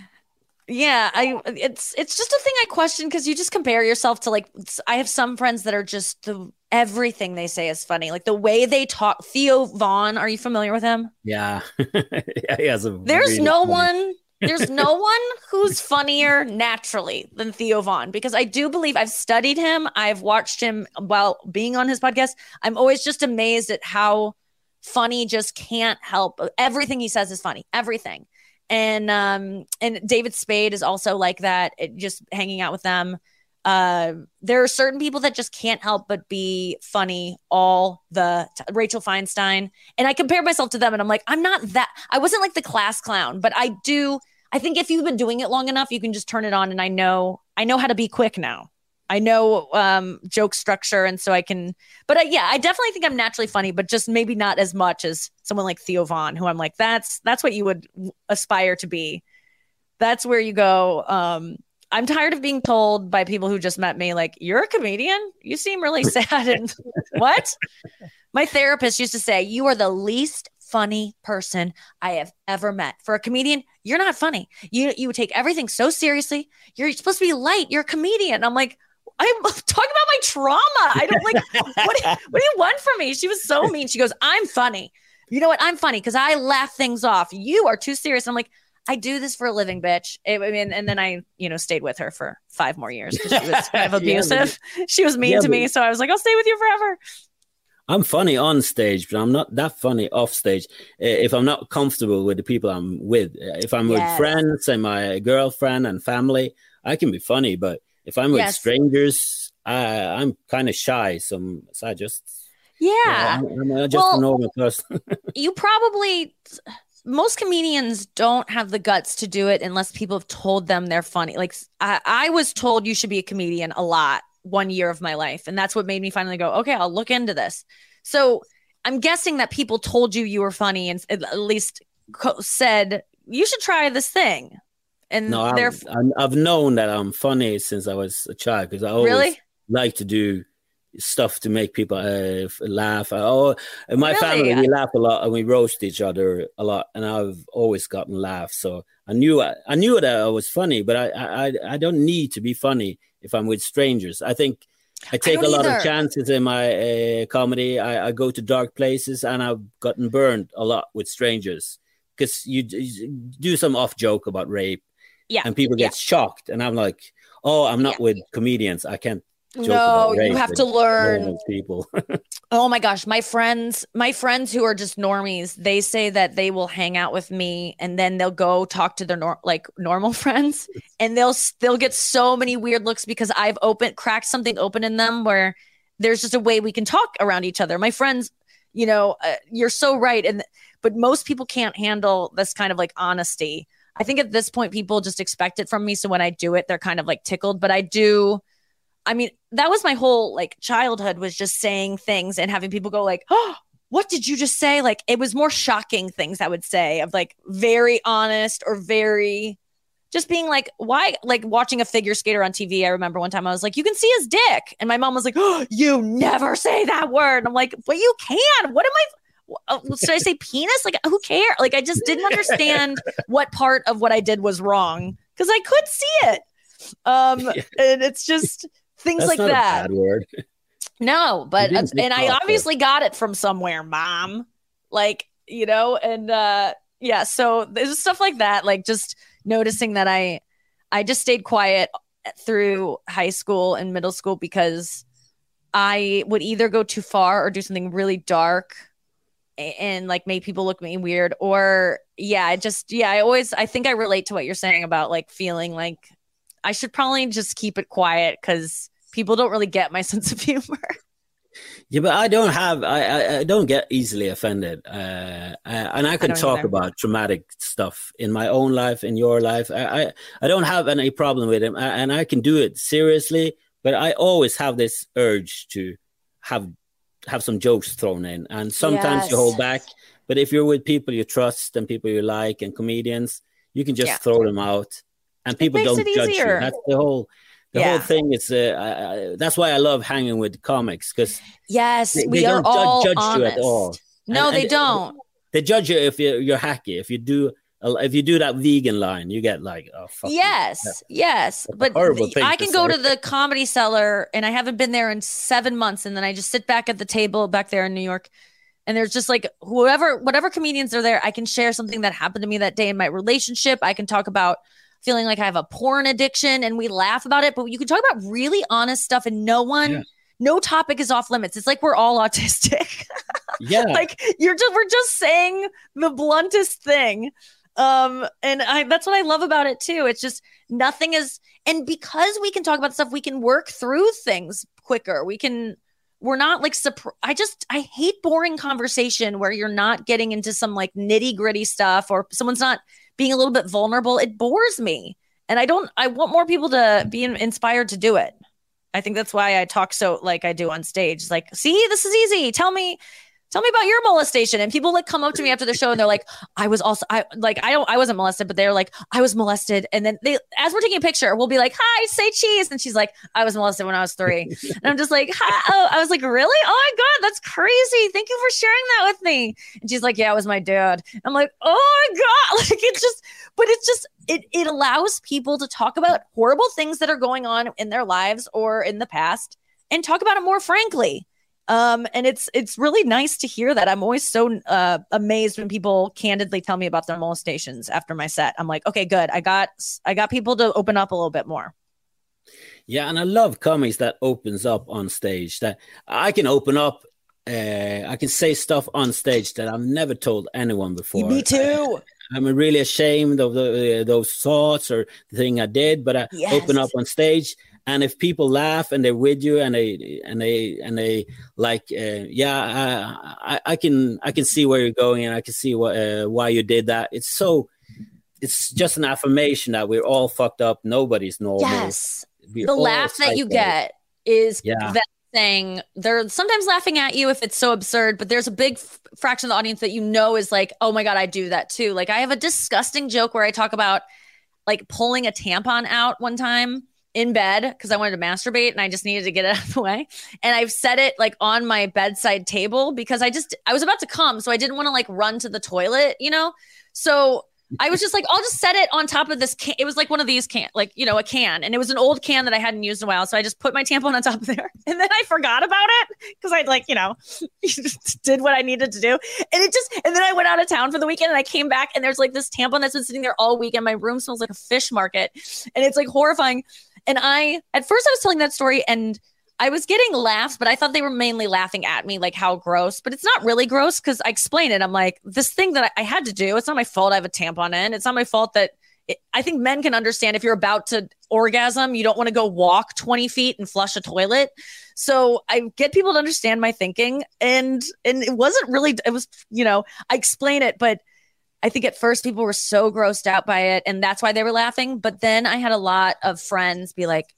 Yeah, I it's it's just a thing I question because you just compare yourself to like i have some friends that are just the everything they say is funny. Like the way they talk. Theo Von, are you familiar with him? yeah. yeah, he has a There's no funny- one there's no one who's funnier naturally than Theo Von because I do believe I've studied him. I've watched him while being on his podcast. I'm always just amazed at how funny just can't help. Everything he says is funny. Everything. And um and David Spade is also like that. It, just hanging out with them. Uh, there are certain people that just can't help but be funny all the t- Rachel Feinstein and I compare myself to them and I'm like I'm not that I wasn't like the class clown but I do I think if you've been doing it long enough you can just turn it on and I know I know how to be quick now I know um joke structure and so I can but I, yeah I definitely think I'm naturally funny but just maybe not as much as someone like Theo Von who I'm like that's that's what you would aspire to be that's where you go. Um, I'm tired of being told by people who just met me, like, you're a comedian. You seem really sad. And what? My therapist used to say, You are the least funny person I have ever met. For a comedian, you're not funny. You you take everything so seriously. You're supposed to be light. You're a comedian. I'm like, I'm talking about my trauma. I don't like what, do, what do you want from me? She was so mean. She goes, I'm funny. You know what? I'm funny because I laugh things off. You are too serious. I'm like, I do this for a living, bitch. It, I mean, and then I, you know, stayed with her for five more years because she was kind of abusive. yeah, she was mean yeah, to me. So I was like, I'll stay with you forever. I'm funny on stage, but I'm not that funny off stage. If I'm not comfortable with the people I'm with, uh, if I'm yes. with friends and my girlfriend and family, I can be funny. But if I'm with yes. strangers, I, I'm kind of shy. So, so I just yeah, know, I'm, I'm, just well, a normal person. you probably most comedians don't have the guts to do it unless people have told them they're funny. Like I, I was told you should be a comedian a lot one year of my life. And that's what made me finally go, okay, I'll look into this. So I'm guessing that people told you you were funny and at least said, you should try this thing. And no, i have known that I'm funny since I was a child because I always really? like to do stuff to make people uh, laugh. Oh, in my really? family we laugh a lot and we roast each other a lot, and I've always gotten laughs. So I knew I, I knew that I was funny, but I, I I don't need to be funny if I'm with strangers. I think I take I a lot either. of chances in my uh, comedy. I, I, go to dark places, and I've gotten burned a lot with strangers because you, you, do some off joke about rape, yeah, and people get yeah. shocked, and I'm like, oh, I'm not yeah. with comedians. I can't no you have to learn. people. Oh my gosh my friends my friends who are just normies they say that they will hang out with me and then they'll go talk to their nor- like normal friends and they'll they'll get so many weird looks because i've opened cracked something open in them where there's just a way we can talk around each other. My friends you know uh, you're so right and but most people can't handle this kind of like honesty. I think at this point people just expect it from me so when i do it they're kind of like tickled but i do I mean, that was my whole like childhood was just saying things and having people go like, "Oh, what did you just say?" Like it was more shocking things I would say of like very honest or very just being like, why? Like watching a figure skater on TV. I remember one time I was like, you can see his dick. And my mom was like, oh, you never say that word. And I'm like, but you can. What am I? Uh, should I say penis? Like, who cares? Like, I just didn't understand what part of what I did was wrong because I could see it. Um, and it's just, things That's like that. bad word. No, but and I obviously got it from somewhere, mom. Like, you know, and uh yeah, so there's stuff like that, like just noticing that I I just stayed quiet through high school and middle school because I would either go too far or do something really dark and like make people look at me weird or yeah, I just yeah, I always I think I relate to what you're saying about like feeling like I should probably just keep it quiet cuz people don't really get my sense of humor. Yeah, but I don't have I I, I don't get easily offended, uh, and I can I talk either. about traumatic stuff in my own life, in your life. I I, I don't have any problem with it, and I can do it seriously. But I always have this urge to have have some jokes thrown in, and sometimes yes. you hold back. But if you're with people you trust and people you like and comedians, you can just yeah. throw them out, and people don't judge easier. you. That's the whole the yeah. whole thing is uh, that's why I love hanging with comics because yes, they, we they are all judge, judge you at all. No, and, they and don't. They judge you if you're, you're hacky. If you do if you do that vegan line, you get like oh yes, yes. But I can go to the comedy cellar, and I haven't been there in seven months, and then I just sit back at the table back there in New York, and there's just like whoever, whatever comedians are there, I can share something that happened to me that day in my relationship. I can talk about feeling like I have a porn addiction and we laugh about it, but you can talk about really honest stuff and no one yeah. no topic is off limits. It's like we're all autistic. yeah. like you're just we're just saying the bluntest thing. Um and I that's what I love about it too. It's just nothing is and because we can talk about stuff, we can work through things quicker. We can we're not like surprised. I just I hate boring conversation where you're not getting into some like nitty gritty stuff or someone's not being a little bit vulnerable, it bores me. And I don't, I want more people to be inspired to do it. I think that's why I talk so like I do on stage. Like, see, this is easy. Tell me, tell me about your molestation. And people like come up to me after the show and they're like, I was also, I like, I don't, I wasn't molested, but they're like, I was molested. And then they, as we're taking a picture, we'll be like, hi, say cheese. And she's like, I was molested when I was three. and I'm just like, hi. Oh, I was like, really? Oh my God, that's crazy. Thank you for sharing that with me. And she's like, yeah, it was my dad. I'm like, oh my God. Like it's just, but it's just, it, it allows people to talk about horrible things that are going on in their lives or in the past and talk about it more frankly um, and it's it's really nice to hear that. I'm always so uh, amazed when people candidly tell me about their molestations after my set. I'm like, okay, good. I got I got people to open up a little bit more. Yeah, and I love comics that opens up on stage. That I can open up. Uh, I can say stuff on stage that I've never told anyone before. Me too. I, am really ashamed of the, uh, those thoughts or the thing I did, but I yes. open up on stage and if people laugh and they're with you and they and they and they like uh, yeah I, I, I can i can see where you're going and i can see what uh, why you did that. It's so it's just an affirmation that we're all fucked up. Nobody's normal. Yes. We're the laugh that you get is yeah. that saying they're sometimes laughing at you if it's so absurd but there's a big f- fraction of the audience that you know is like oh my god i do that too. Like i have a disgusting joke where i talk about like pulling a tampon out one time in bed because I wanted to masturbate and I just needed to get it out of the way. And I've set it like on my bedside table because I just I was about to come, so I didn't want to like run to the toilet, you know. So I was just like, I'll just set it on top of this can. It was like one of these can, like, you know, a can. And it was an old can that I hadn't used in a while. So I just put my tampon on top of there. And then I forgot about it because I'd like, you know, did what I needed to do. And it just, and then I went out of town for the weekend and I came back and there's like this tampon that's been sitting there all weekend. My room smells like a fish market and it's like horrifying. And I, at first, I was telling that story and I was getting laughs, but I thought they were mainly laughing at me, like how gross. But it's not really gross because I explain it. I'm like, this thing that I, I, had to do, it's not my fault I have a tampon in. It's not my fault that it, I think men can understand if you're about to orgasm, you don't want to go walk 20 feet and flush a toilet. So I get people to understand my thinking. And and it wasn't really, it was, you know, I explain it, but I think at first people were so grossed out by it, and that's why they were laughing. But then I had a lot of friends be like,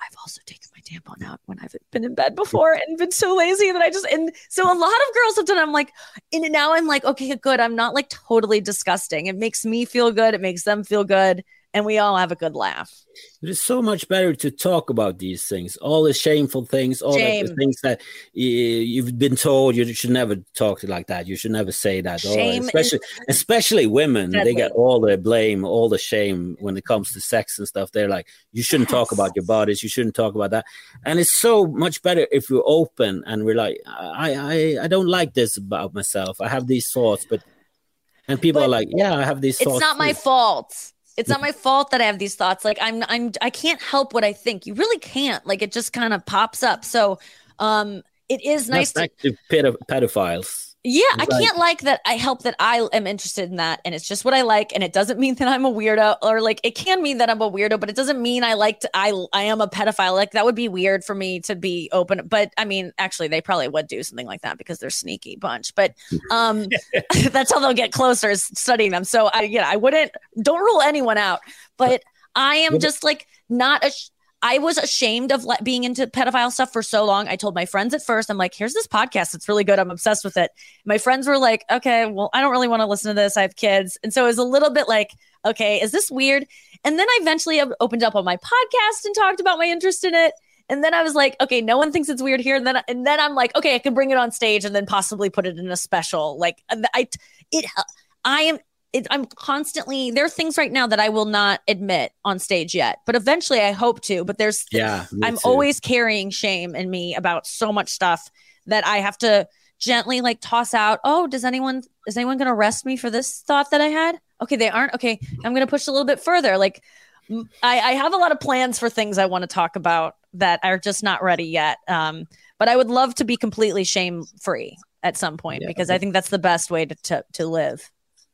I've also taken my tampon out when I've been in bed before and been so lazy that I just and so a lot of girls have done. I'm like, and now I'm like, okay, good. I'm not like totally disgusting. It makes me feel good. It makes them feel good and we all have a good laugh. It is so much better to talk about these things, all the shameful things, all Shame. the things that you've been told you should never talk like that. You should never say that. Oh, shame especially, especially women, deadly. they get all the blame, all the shame when it comes to sex and stuff. They're like, you shouldn't yes. talk about your bodies. You shouldn't talk about that. And it's so much better if you're open and we're like, I, I, I don't like this about myself. I have these thoughts, but and people but are like, yeah, I have these. Thoughts. It's not too. my fault it's not my fault that I have these thoughts. Like I'm I'm I can't help what I think. You really can't. Like it just kind of pops up. So um it is nice to, to pedophiles. Yeah, I can't like that. I help that I am interested in that, and it's just what I like, and it doesn't mean that I'm a weirdo, or like it can mean that I'm a weirdo, but it doesn't mean I like to. I I am a pedophile. Like that would be weird for me to be open. But I mean, actually, they probably would do something like that because they're sneaky bunch. But um, that's how they'll get closer is studying them. So I yeah, I wouldn't don't rule anyone out, but I am just like not a. I was ashamed of le- being into pedophile stuff for so long. I told my friends at first, I'm like, here's this podcast. It's really good. I'm obsessed with it. My friends were like, okay, well, I don't really want to listen to this. I have kids. And so it was a little bit like, okay, is this weird? And then I eventually opened up on my podcast and talked about my interest in it. And then I was like, okay, no one thinks it's weird here. And then, and then I'm like, okay, I can bring it on stage and then possibly put it in a special. Like I, it, I am it, I'm constantly there are things right now that I will not admit on stage yet, but eventually I hope to. But there's yeah, I'm too. always carrying shame in me about so much stuff that I have to gently like toss out. Oh, does anyone is anyone going to arrest me for this thought that I had? Okay, they aren't. Okay, I'm going to push a little bit further. Like I, I have a lot of plans for things I want to talk about that are just not ready yet. Um, but I would love to be completely shame free at some point yeah, because I think that's the best way to, to, to live.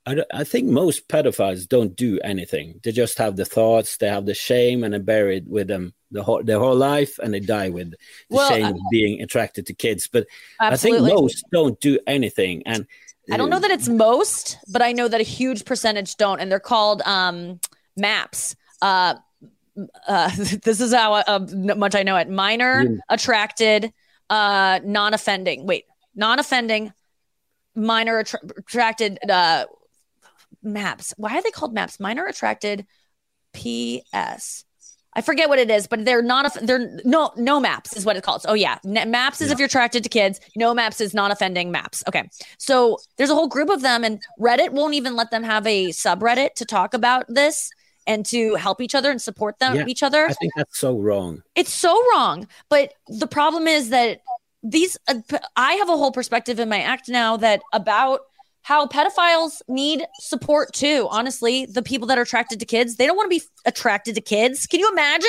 I, I think most pedophiles don't do anything. They just have the thoughts, they have the shame, and they bury it with them the whole their whole life, and they die with the well, shame of being attracted to kids. But absolutely. I think most don't do anything, and I don't know that it's most, but I know that a huge percentage don't, and they're called um, MAPS. Uh, uh, this is how uh, much I know it: minor, attracted, uh, non-offending. Wait, non-offending, minor attra- attracted uh, maps. Why are they called maps? Minor attracted PS. I forget what it is, but they're not. They're no no maps is what it's called. Oh yeah, maps is yeah. if you're attracted to kids. No maps is non offending maps. Okay, so there's a whole group of them, and Reddit won't even let them have a subreddit to talk about this and to help each other and support them yeah, each other. I think that's so wrong. It's so wrong. But the problem is that these uh, I have a whole perspective in my act now that about how pedophiles need support too. Honestly, the people that are attracted to kids, they don't want to be attracted to kids. Can you imagine?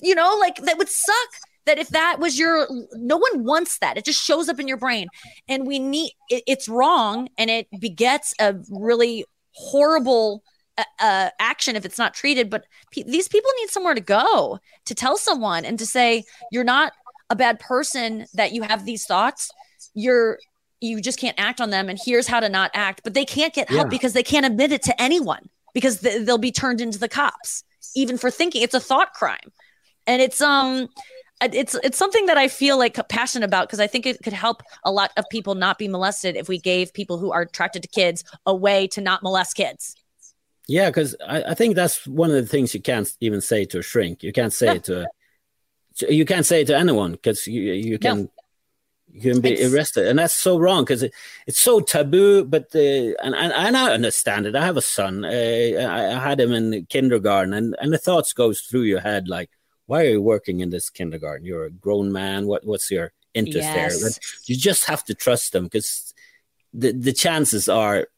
You know, like that would suck that if that was your no one wants that it just shows up in your brain and we need it, it's wrong and it begets a really horrible uh, uh action if it's not treated but these people need somewhere to go to tell someone and to say you're not a bad person that you have these thoughts you're you just can't act on them and here's how to not act but they can't get help yeah. because they can't admit it to anyone because th- they'll be turned into the cops even for thinking it's a thought crime and it's um it's it's something that I feel like passionate about because I think it could help a lot of people not be molested if we gave people who are attracted to kids a way to not molest kids. Yeah, because I, I, think that's one of the things you can't even say to a shrink. You can't say no. it to a, you can't say it to anyone because you you can no you can be it's, arrested. And that's so wrong because it, it's so taboo but the and, and, and i understand it. I have a son. Uh, I, I, had him in kindergarten and and the thoughts goes through your head like why are you working in this kindergarten? You're a grown man. What what's your interest yes. there you just have to trust them because the the chances are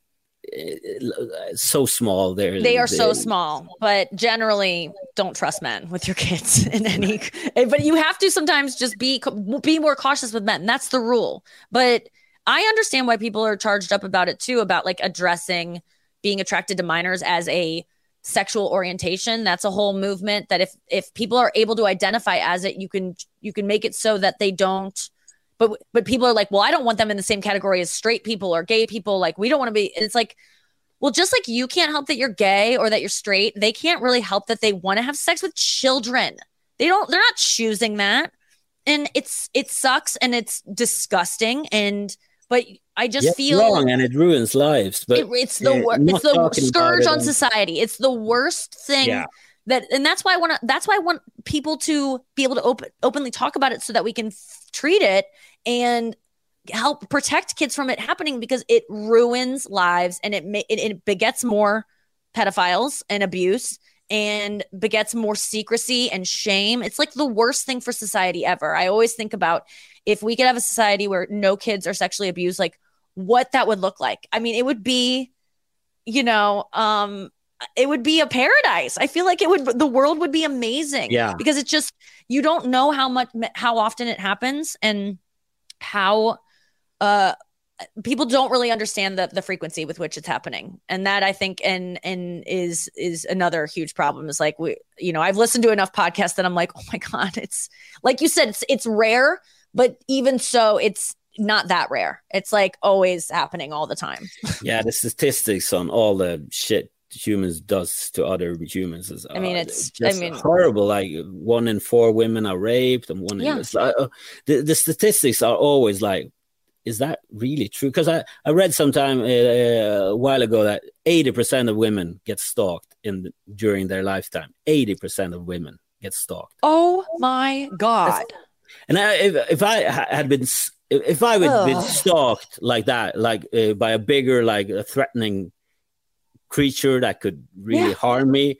Uh, so small. They're, they are so small, but generally don't trust men with your kids in any. Eh, but you have to sometimes just be be more cautious with men. That's the rule. But I understand why people are charged up about it too, about like addressing being attracted to minors as a sexual orientation. That's a whole movement that if if people are able to identify as it, you can you can make it so that they don't but but people are like, well, I don't want them in the same category as straight people or gay people. Like we don't want to be. It's like, well, just like you can't help that you're gay or that you're straight, they can't really help that they want to have sex with children. They don't. They're not choosing that, and it's it sucks and it's disgusting and. But I just yes, feel wrong, and it ruins lives. But it, it's the wor- it's the scourge on society. It's the worst thing yeah that and that's why I want to that's why I want people to be able to open openly talk about it so that we can f- treat it and help protect kids from it happening because it ruins lives and it, it it begets more pedophiles and abuse and begets more secrecy and shame. It's like the worst thing for society ever. I always think about if we could have a society where no kids are sexually abused, like what that would look like. I mean, it would be, you know, um, it would be a paradise. I feel like it would the world would be amazing. Yeah. Because it's just you don't know how much how often it happens and how uh people don't really understand the the frequency with which it's happening. And that I think and and is is another huge problem is like we you know, I've listened to enough podcasts that I'm like, "Oh my god, it's like you said it's it's rare, but even so it's not that rare. It's like always happening all the time. yeah, the statistics on all the shit humans does to other humans is I mean uh, it's I mean horrible like one in four women are raped and one yeah. in, uh, the, the statistics are always like is that really true? Because I, I read sometime uh, a while ago that 80% of women get stalked in the, during their lifetime. 80% of women get stalked. Oh my god. That's, and I, if, if I had been if I had been stalked like that, like uh, by a bigger, like a threatening creature that could really yeah. harm me,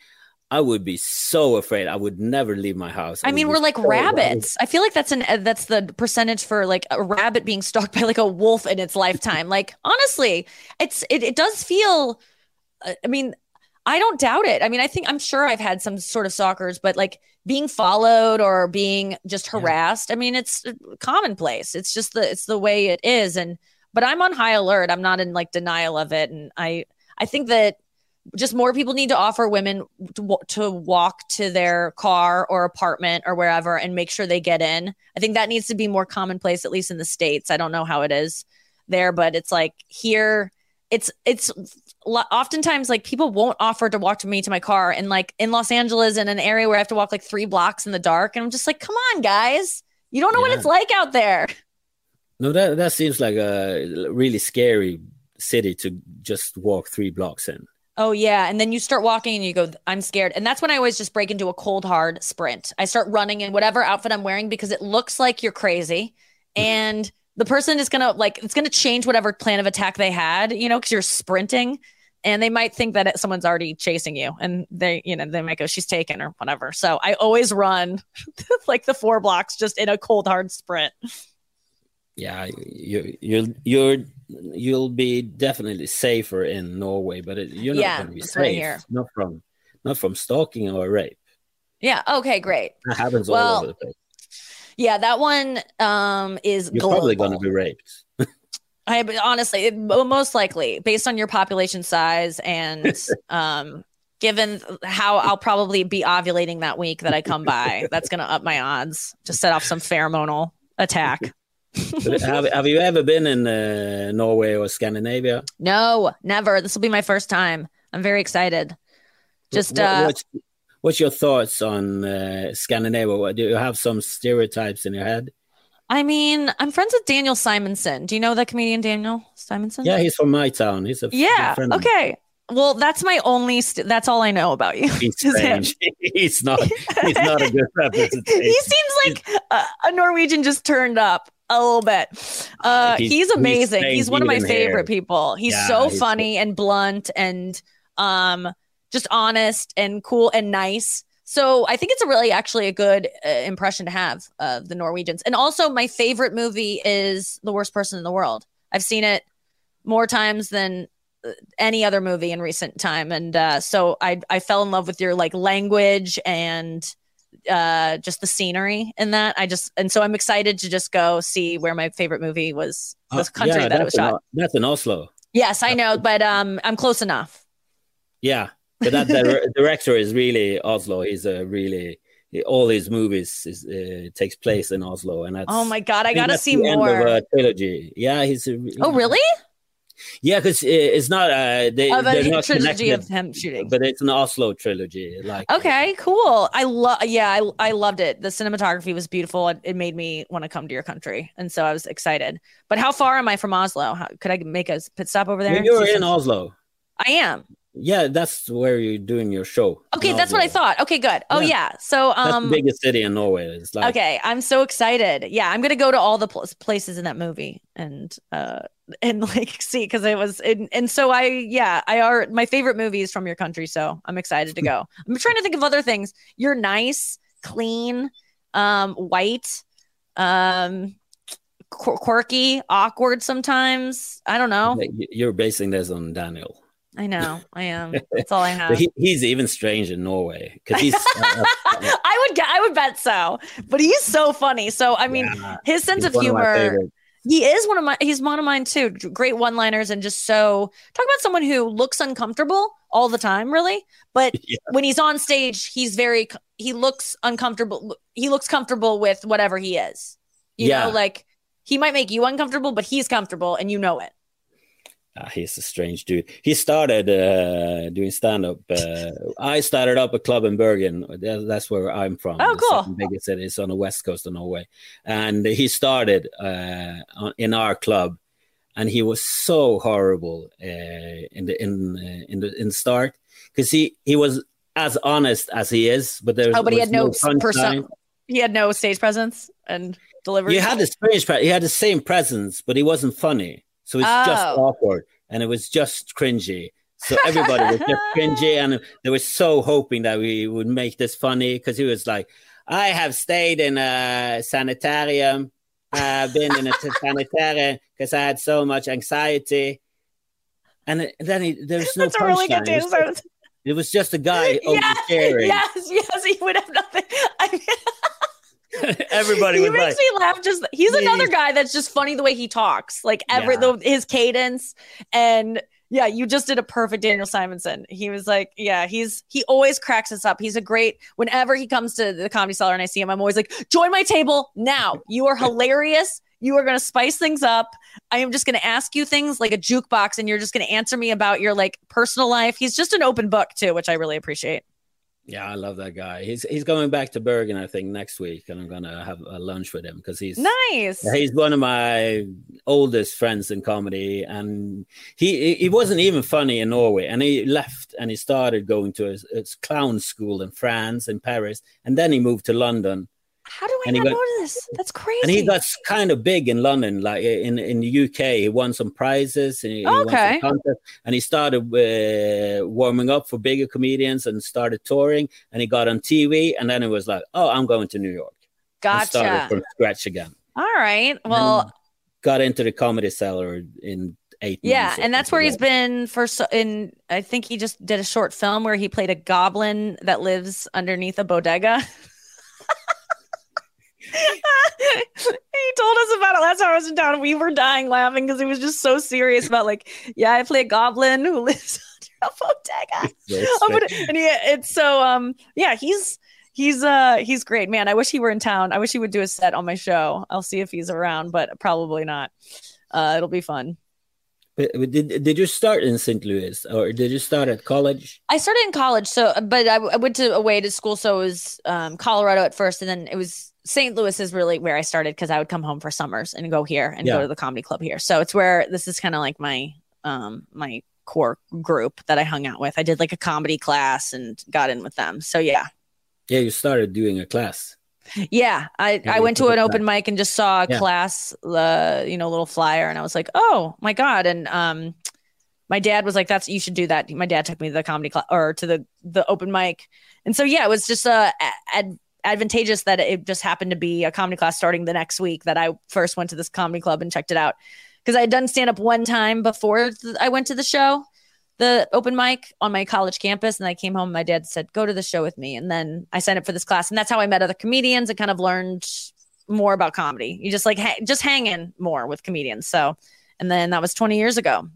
I would be so afraid. I would never leave my house. I, I mean, we're like so rabbits. I feel like that's an uh, that's the percentage for like a rabbit being stalked by like a wolf in its lifetime. like honestly, it's it, it does feel. Uh, I mean, I don't doubt it. I mean, I think I'm sure I've had some sort of stalkers, but like being followed or being just harassed. Yeah. I mean, it's uh, commonplace. It's just the it's the way it is. And but I'm on high alert. I'm not in like denial of it. And I I think that just more people need to offer women to, to walk to their car or apartment or wherever and make sure they get in. I think that needs to be more commonplace, at least in the States. I don't know how it is there, but it's like here, it's, it's, oftentimes like people won't offer to walk to me to my car and like in Los Angeles in an area where I have to walk like three blocks in the dark and I'm just like come on guys you don't know yeah. what it's like out there No, that that seems like a really scary city to just walk three blocks in. Oh yeah, and then you start walking and you go, "I'm scared," and that's when I always just break into a cold hard sprint. I start running in whatever outfit I'm wearing because it looks like you're crazy, and the person is gonna like it's gonna change whatever plan of attack they had, you know, because you're sprinting, and they might think that someone's already chasing you, and they, you know, they might go, "She's taken" or whatever. So I always run like the four blocks just in a cold hard sprint. Yeah, you you you're you'll be definitely safer in Norway, but it, you're not Yeah, going to be that's what I safe. Not from not from stalking or rape. Yeah. Okay. Great. That happens Well, all over the place. Yeah, that one um is You're probably going to be raped. I honestly, it, most likely, based on your population size and um, given how I'll probably be ovulating that week that I come by, that's going to up my odds to set off some pheromonal attack. Have, have you ever been in uh, Norway or Scandinavia? No, never. This will be my first time. I'm very excited. Just What- uh, what's, what's your thoughts on uh, Scandinavia? Do you have some stereotypes in your head? I mean, I'm friends with Daniel Simonsen. Do you know that comedian Daniel Simonsen? Yeah, he's from my town. He's a Yeah. friend of mine. Okay. Well, that's my only. St- that's all I know about you. He's strange. he's not. He's not a good representation. he seems like a, a Norwegian just turned up a little bit. Uh, He's- he's, he's amazing. He's, strange one of my favorite here. people. He's Yeah, so he's funny and blunt and um just honest and cool and nice. So I think it's a really actually a good uh, impression to have of the Norwegians. And also my favorite movie is The Worst Person in the World. I've seen it more times than uh, any other movie in recent time and uh, so I I fell in love with your like language and uh just the scenery in that i just and so i'm excited to just go see where my favorite movie was the Uh, country yeah, that it was shot O- that's in Oslo. yes i know but um i'm close enough Yeah, but that dir- director is really Oslo. He's a really all his movies is, uh, takes place in Oslo, and that's oh my god i think gotta see the end of more a trilogy. Yeah, he's. A, oh really Yeah, because it's not. Uh, they, of they're a not trilogy of him shooting but it's an Oslo trilogy. Like okay cool i love yeah I, I loved it the cinematography was beautiful it, it made me want to come to your country and so i was excited but how far am i from oslo how, could i make a pit stop over there you're in Oslo. i am Yeah, that's where you're doing your show. okay that's what i thought okay good oh Yeah. yeah so That's um the biggest city in Norway. It's like okay i'm so excited yeah i'm gonna go to all the pl- places in that movie and uh and like see because it was and, and so i yeah i are my favorite movies from your country so i'm excited to go. I'm trying to think of other things. You're nice clean um white um qu- quirky awkward sometimes. I don't know. You're basing this on Daniel. i know i am. That's all i have. He, he's even strange in Norway because he's. uh, i would get i would bet so. But he's so funny. So i mean yeah, his sense of humor. He is one of my he's one of mine too. Great one-liners and just so talk about someone who looks uncomfortable all the time, really. But Yeah. when he's on stage, he's very he looks uncomfortable. He looks comfortable with whatever he is. You Yeah. know, like he might make you uncomfortable, but he's comfortable and you know it. Ah, he's a strange dude. He started uh, doing stand up. Uh, I started up a club in Bergen. That's where I'm from. Oh, cool. biggest city. It's on the west coast of Norway. And he started uh, in our club, and he was so horrible uh, in the in uh, in the in the start because he he was as honest as he is, but there Oh, but he was had no punchline. person. He had no stage presence and delivery. He had the strange. He had the same presence, but he wasn't funny. So it's just Oh. awkward, and it was just cringy. So everybody was just cringy, and they were so hoping that we would make this funny because he was like, "I have stayed in a sanitarium. I've been in a sanitarium because I had so much anxiety." And then he, there was no That's a really good. It was, like- it was just a guy yes, oversharing. yes, yes. He would have nothing. I mean, Everybody he makes like, me laugh. Just he's Please. another guy that's just funny the way he talks, like every Yeah. the, his cadence and yeah. You just did a perfect Daniel Simonsen. He was like, yeah, he's he always cracks us up. He's a great. Whenever he comes to the comedy cellar and I see him, I'm always like, join my table now. You are hilarious. You are going to spice things up. I am just going to ask you things like a jukebox, and you're just going to answer me about your like personal life. He's just an open book too, which I really appreciate. Yeah, I love that guy. He's he's going back to Bergen, I think, next week, and I'm gonna have a lunch with him because he's nice. He's one of my oldest friends in comedy, and he he wasn't even funny in Norway, and he left and he started going to his, his clown school in France in Paris, and then he moved to London, how do I not got, know this? That's crazy. And he got kind of big in London, like in in the UK. He won some prizes. And he, okay. He and he started uh, warming up for bigger comedians and started touring. And he got on TV. And then it was like, oh, I'm going to New York. Gotcha. started from scratch again. All right. Well, got into the comedy cellar in eight. Yeah, and that's where he's been for. So, in I think he just did a short film where he played a goblin that lives underneath a bodega. he told us about it last time I was in town. We were dying laughing because he was just so serious about like, yeah, I play a goblin who lives under a bodega. Yes, and he, it's so um yeah, he's he's uh he's great, man. I wish he were in town. I wish he would do a set on my show. I'll see if he's around, but probably not. Uh, it'll be fun. Did did you start in St. Louis or did you start at college? I started in college, so but I, I went to away to school, so it was um, Colorado at first, and then it was St. Louis is really where I started because I would come home for summers and go here and yeah. go to the comedy club here. So it's where this is kind of like my um my core group that I hung out with. I did like a comedy class and got in with them. So yeah. Yeah, you started doing a class. Yeah, I, I went to an open mic and just saw a yeah. class, uh, you know, little flyer, and I was like, oh my god! And um, my dad was like, "That's you should do that." My dad took me to the comedy class or to the the open mic, and so yeah, it was just a, a, advantageous that it just happened to be a comedy class starting the next week that I first went to this comedy club and checked it out because I had done stand up one time before th- I went to the show, the open mic on my college campus, and I came home. My dad said, "Go to the show with me," and then I signed up for this class, and that's how I met other comedians and kind of learned more about comedy. You just like ha- just hanging more with comedians. So, and then that was 20 years ago.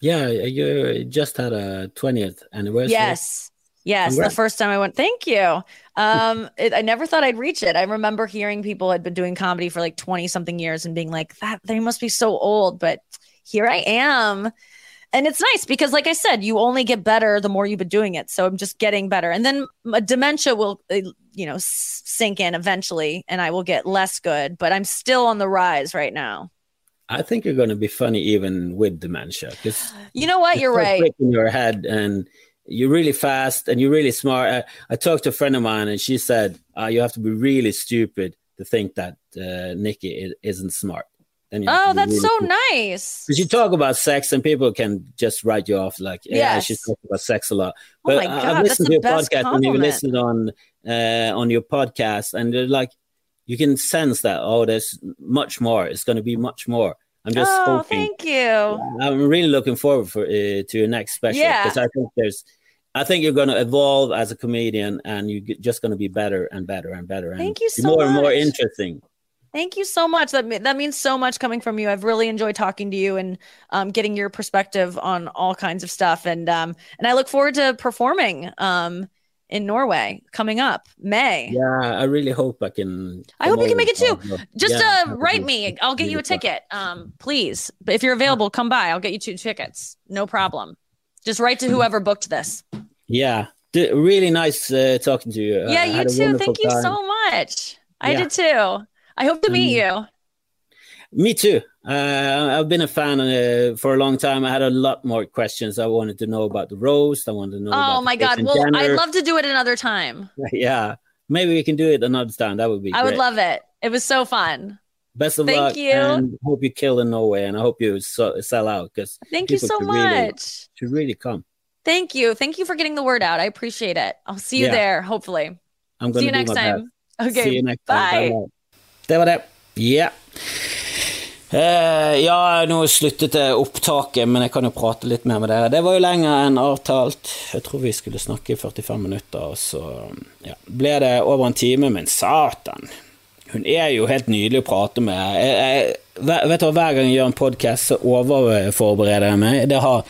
Yeah, you just had a 20th anniversary. Yes. Yes, Congrats. the first time I went. Thank you. Um, it, I never thought I'd reach it. I remember hearing people had been doing comedy for like twenty something years and being like, "That they must be so old," but here I am. And it's nice because, like I said, you only get better the more you've been doing it. So I'm just getting better, and then dementia will, uh, you know, sink in eventually, and I will get less good. But I'm still on the rise right now. I think you're going to be funny even with dementia because you know what, you're right. In your head and you're really fast and you're really smart. I, I, talked to a friend of mine and she said, uh, you have to be really stupid to think that uh, Nikki isn't smart. oh, that's really so stupid. nice. Because you talk about sex and people can just write you off like, yeah, yes. she's talking about sex a lot. Oh but oh God, I've listened to your podcast compliment. and you listened on uh, on your podcast and they're like, you can sense that, oh, there's much more. It's going to be much more. I'm just oh, hoping. Thank you. I'm really looking forward for uh, to your next special because yeah. I think there's I think you're going to evolve as a comedian, and you're just going to be better and better and better. And Thank you so more much. and more interesting. Thank you so much. That that means so much coming from you. I've really enjoyed talking to you and um, getting your perspective on all kinds of stuff. And um, and I look forward to performing um, in Norway coming up May. Yeah, I really hope I can. I hope you can make it too. Just yeah, uh, write me. I'll get you a ticket. Um, please, if you're available, come by. I'll get you two tickets. No problem. Just write to whoever booked this. Yeah, really nice uh, talking to you. Yeah, you too. Thank you time. so much. I yeah. did too. I hope to meet um, you. Me too. Uh, I've been a fan uh, for a long time. I had a lot more questions. I wanted to know about the roast. I wanted to know. Oh my god! Well, Jenner. I'd love to do it another time. yeah, maybe we can do it another time. That would be. I great. would love it. It was so fun. Best of Thank luck. you. And hope you kill in Norway, and I hope you so, sell out because. Thank you so much. Really, should really come. Thank you. Thank you for getting the word out. I appreciate it. I'll see you yeah. there, hopefully. I'm going see you next time. Best. Okay. See you next Bye. time. Det var det. Ja. Uh, ja, nå sluttet opptaket, men jeg kan jo prate litt mer med dere. Det var jo lenger enn avtalt. Jeg tror vi skulle snakke i 45 minutter, og så ja, ble det over en time. Men satan! Hun er jo helt nydelig å prate med. Jeg, jeg, vet du, Hver gang jeg gjør en podkast, så overforbereder jeg meg. Det har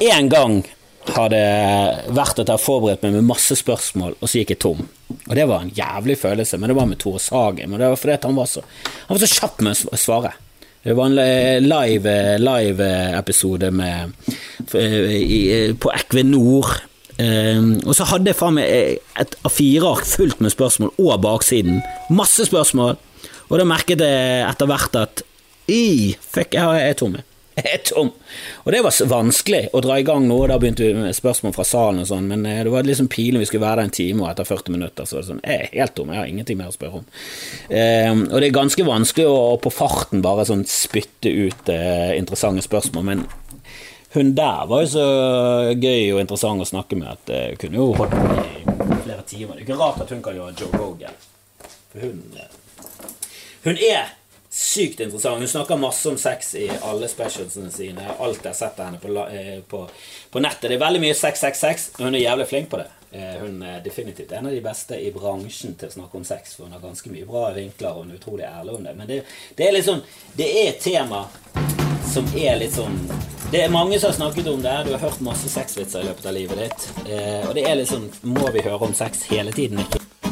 én gang har det vært at jeg har forberedt meg med masse spørsmål, og så gikk jeg tom. Og det var en jævlig følelse, men det var med Tore Sagen. Men det var fordi han var så, han var så kjapp med å svare. Det var en live, live episode i, på Equinor Um, og så hadde jeg faen meg et A4-ark fullt med spørsmål, og baksiden. Masse spørsmål. Og da merket jeg etter hvert at i, fuck, jeg er tom. Jeg er tom. Og det var vanskelig å dra i gang noe. Da begynte vi med spørsmål fra salen og sånn, men eh, det var liksom pilen vi skulle være der en time, og etter 40 minutter så var det sånn Jeg er helt tom, jeg har ingenting mer å spørre om. Um, og det er ganske vanskelig å på farten bare sånn spytte ut uh, interessante spørsmål, men hun der var jo så gøy og interessant å snakke med at jeg kunne jo holdt på i flere timer. Det er ikke rart at hun kan gjøre Joe Rogan. For hun, hun er sykt interessant. Hun snakker masse om sex i alle specialsene sine. Alt jeg har sett av henne på, eh, på, på, nettet. Det er veldig mye sex, sex, sex. Hun er jævlig flink på det. Eh, hun er definitivt en av de beste i bransjen til å snakke om sex. For hun har ganske mye bra vinkler, og hun er utrolig ærlig om det. Men det, det er liksom Det er et tema som er litt sånn Det er mange som har snakket om det. Du har hørt masse sexvitser i løpet av livet ditt. Eh, og det er litt sånn Må vi høre om sex hele tiden? Ikke?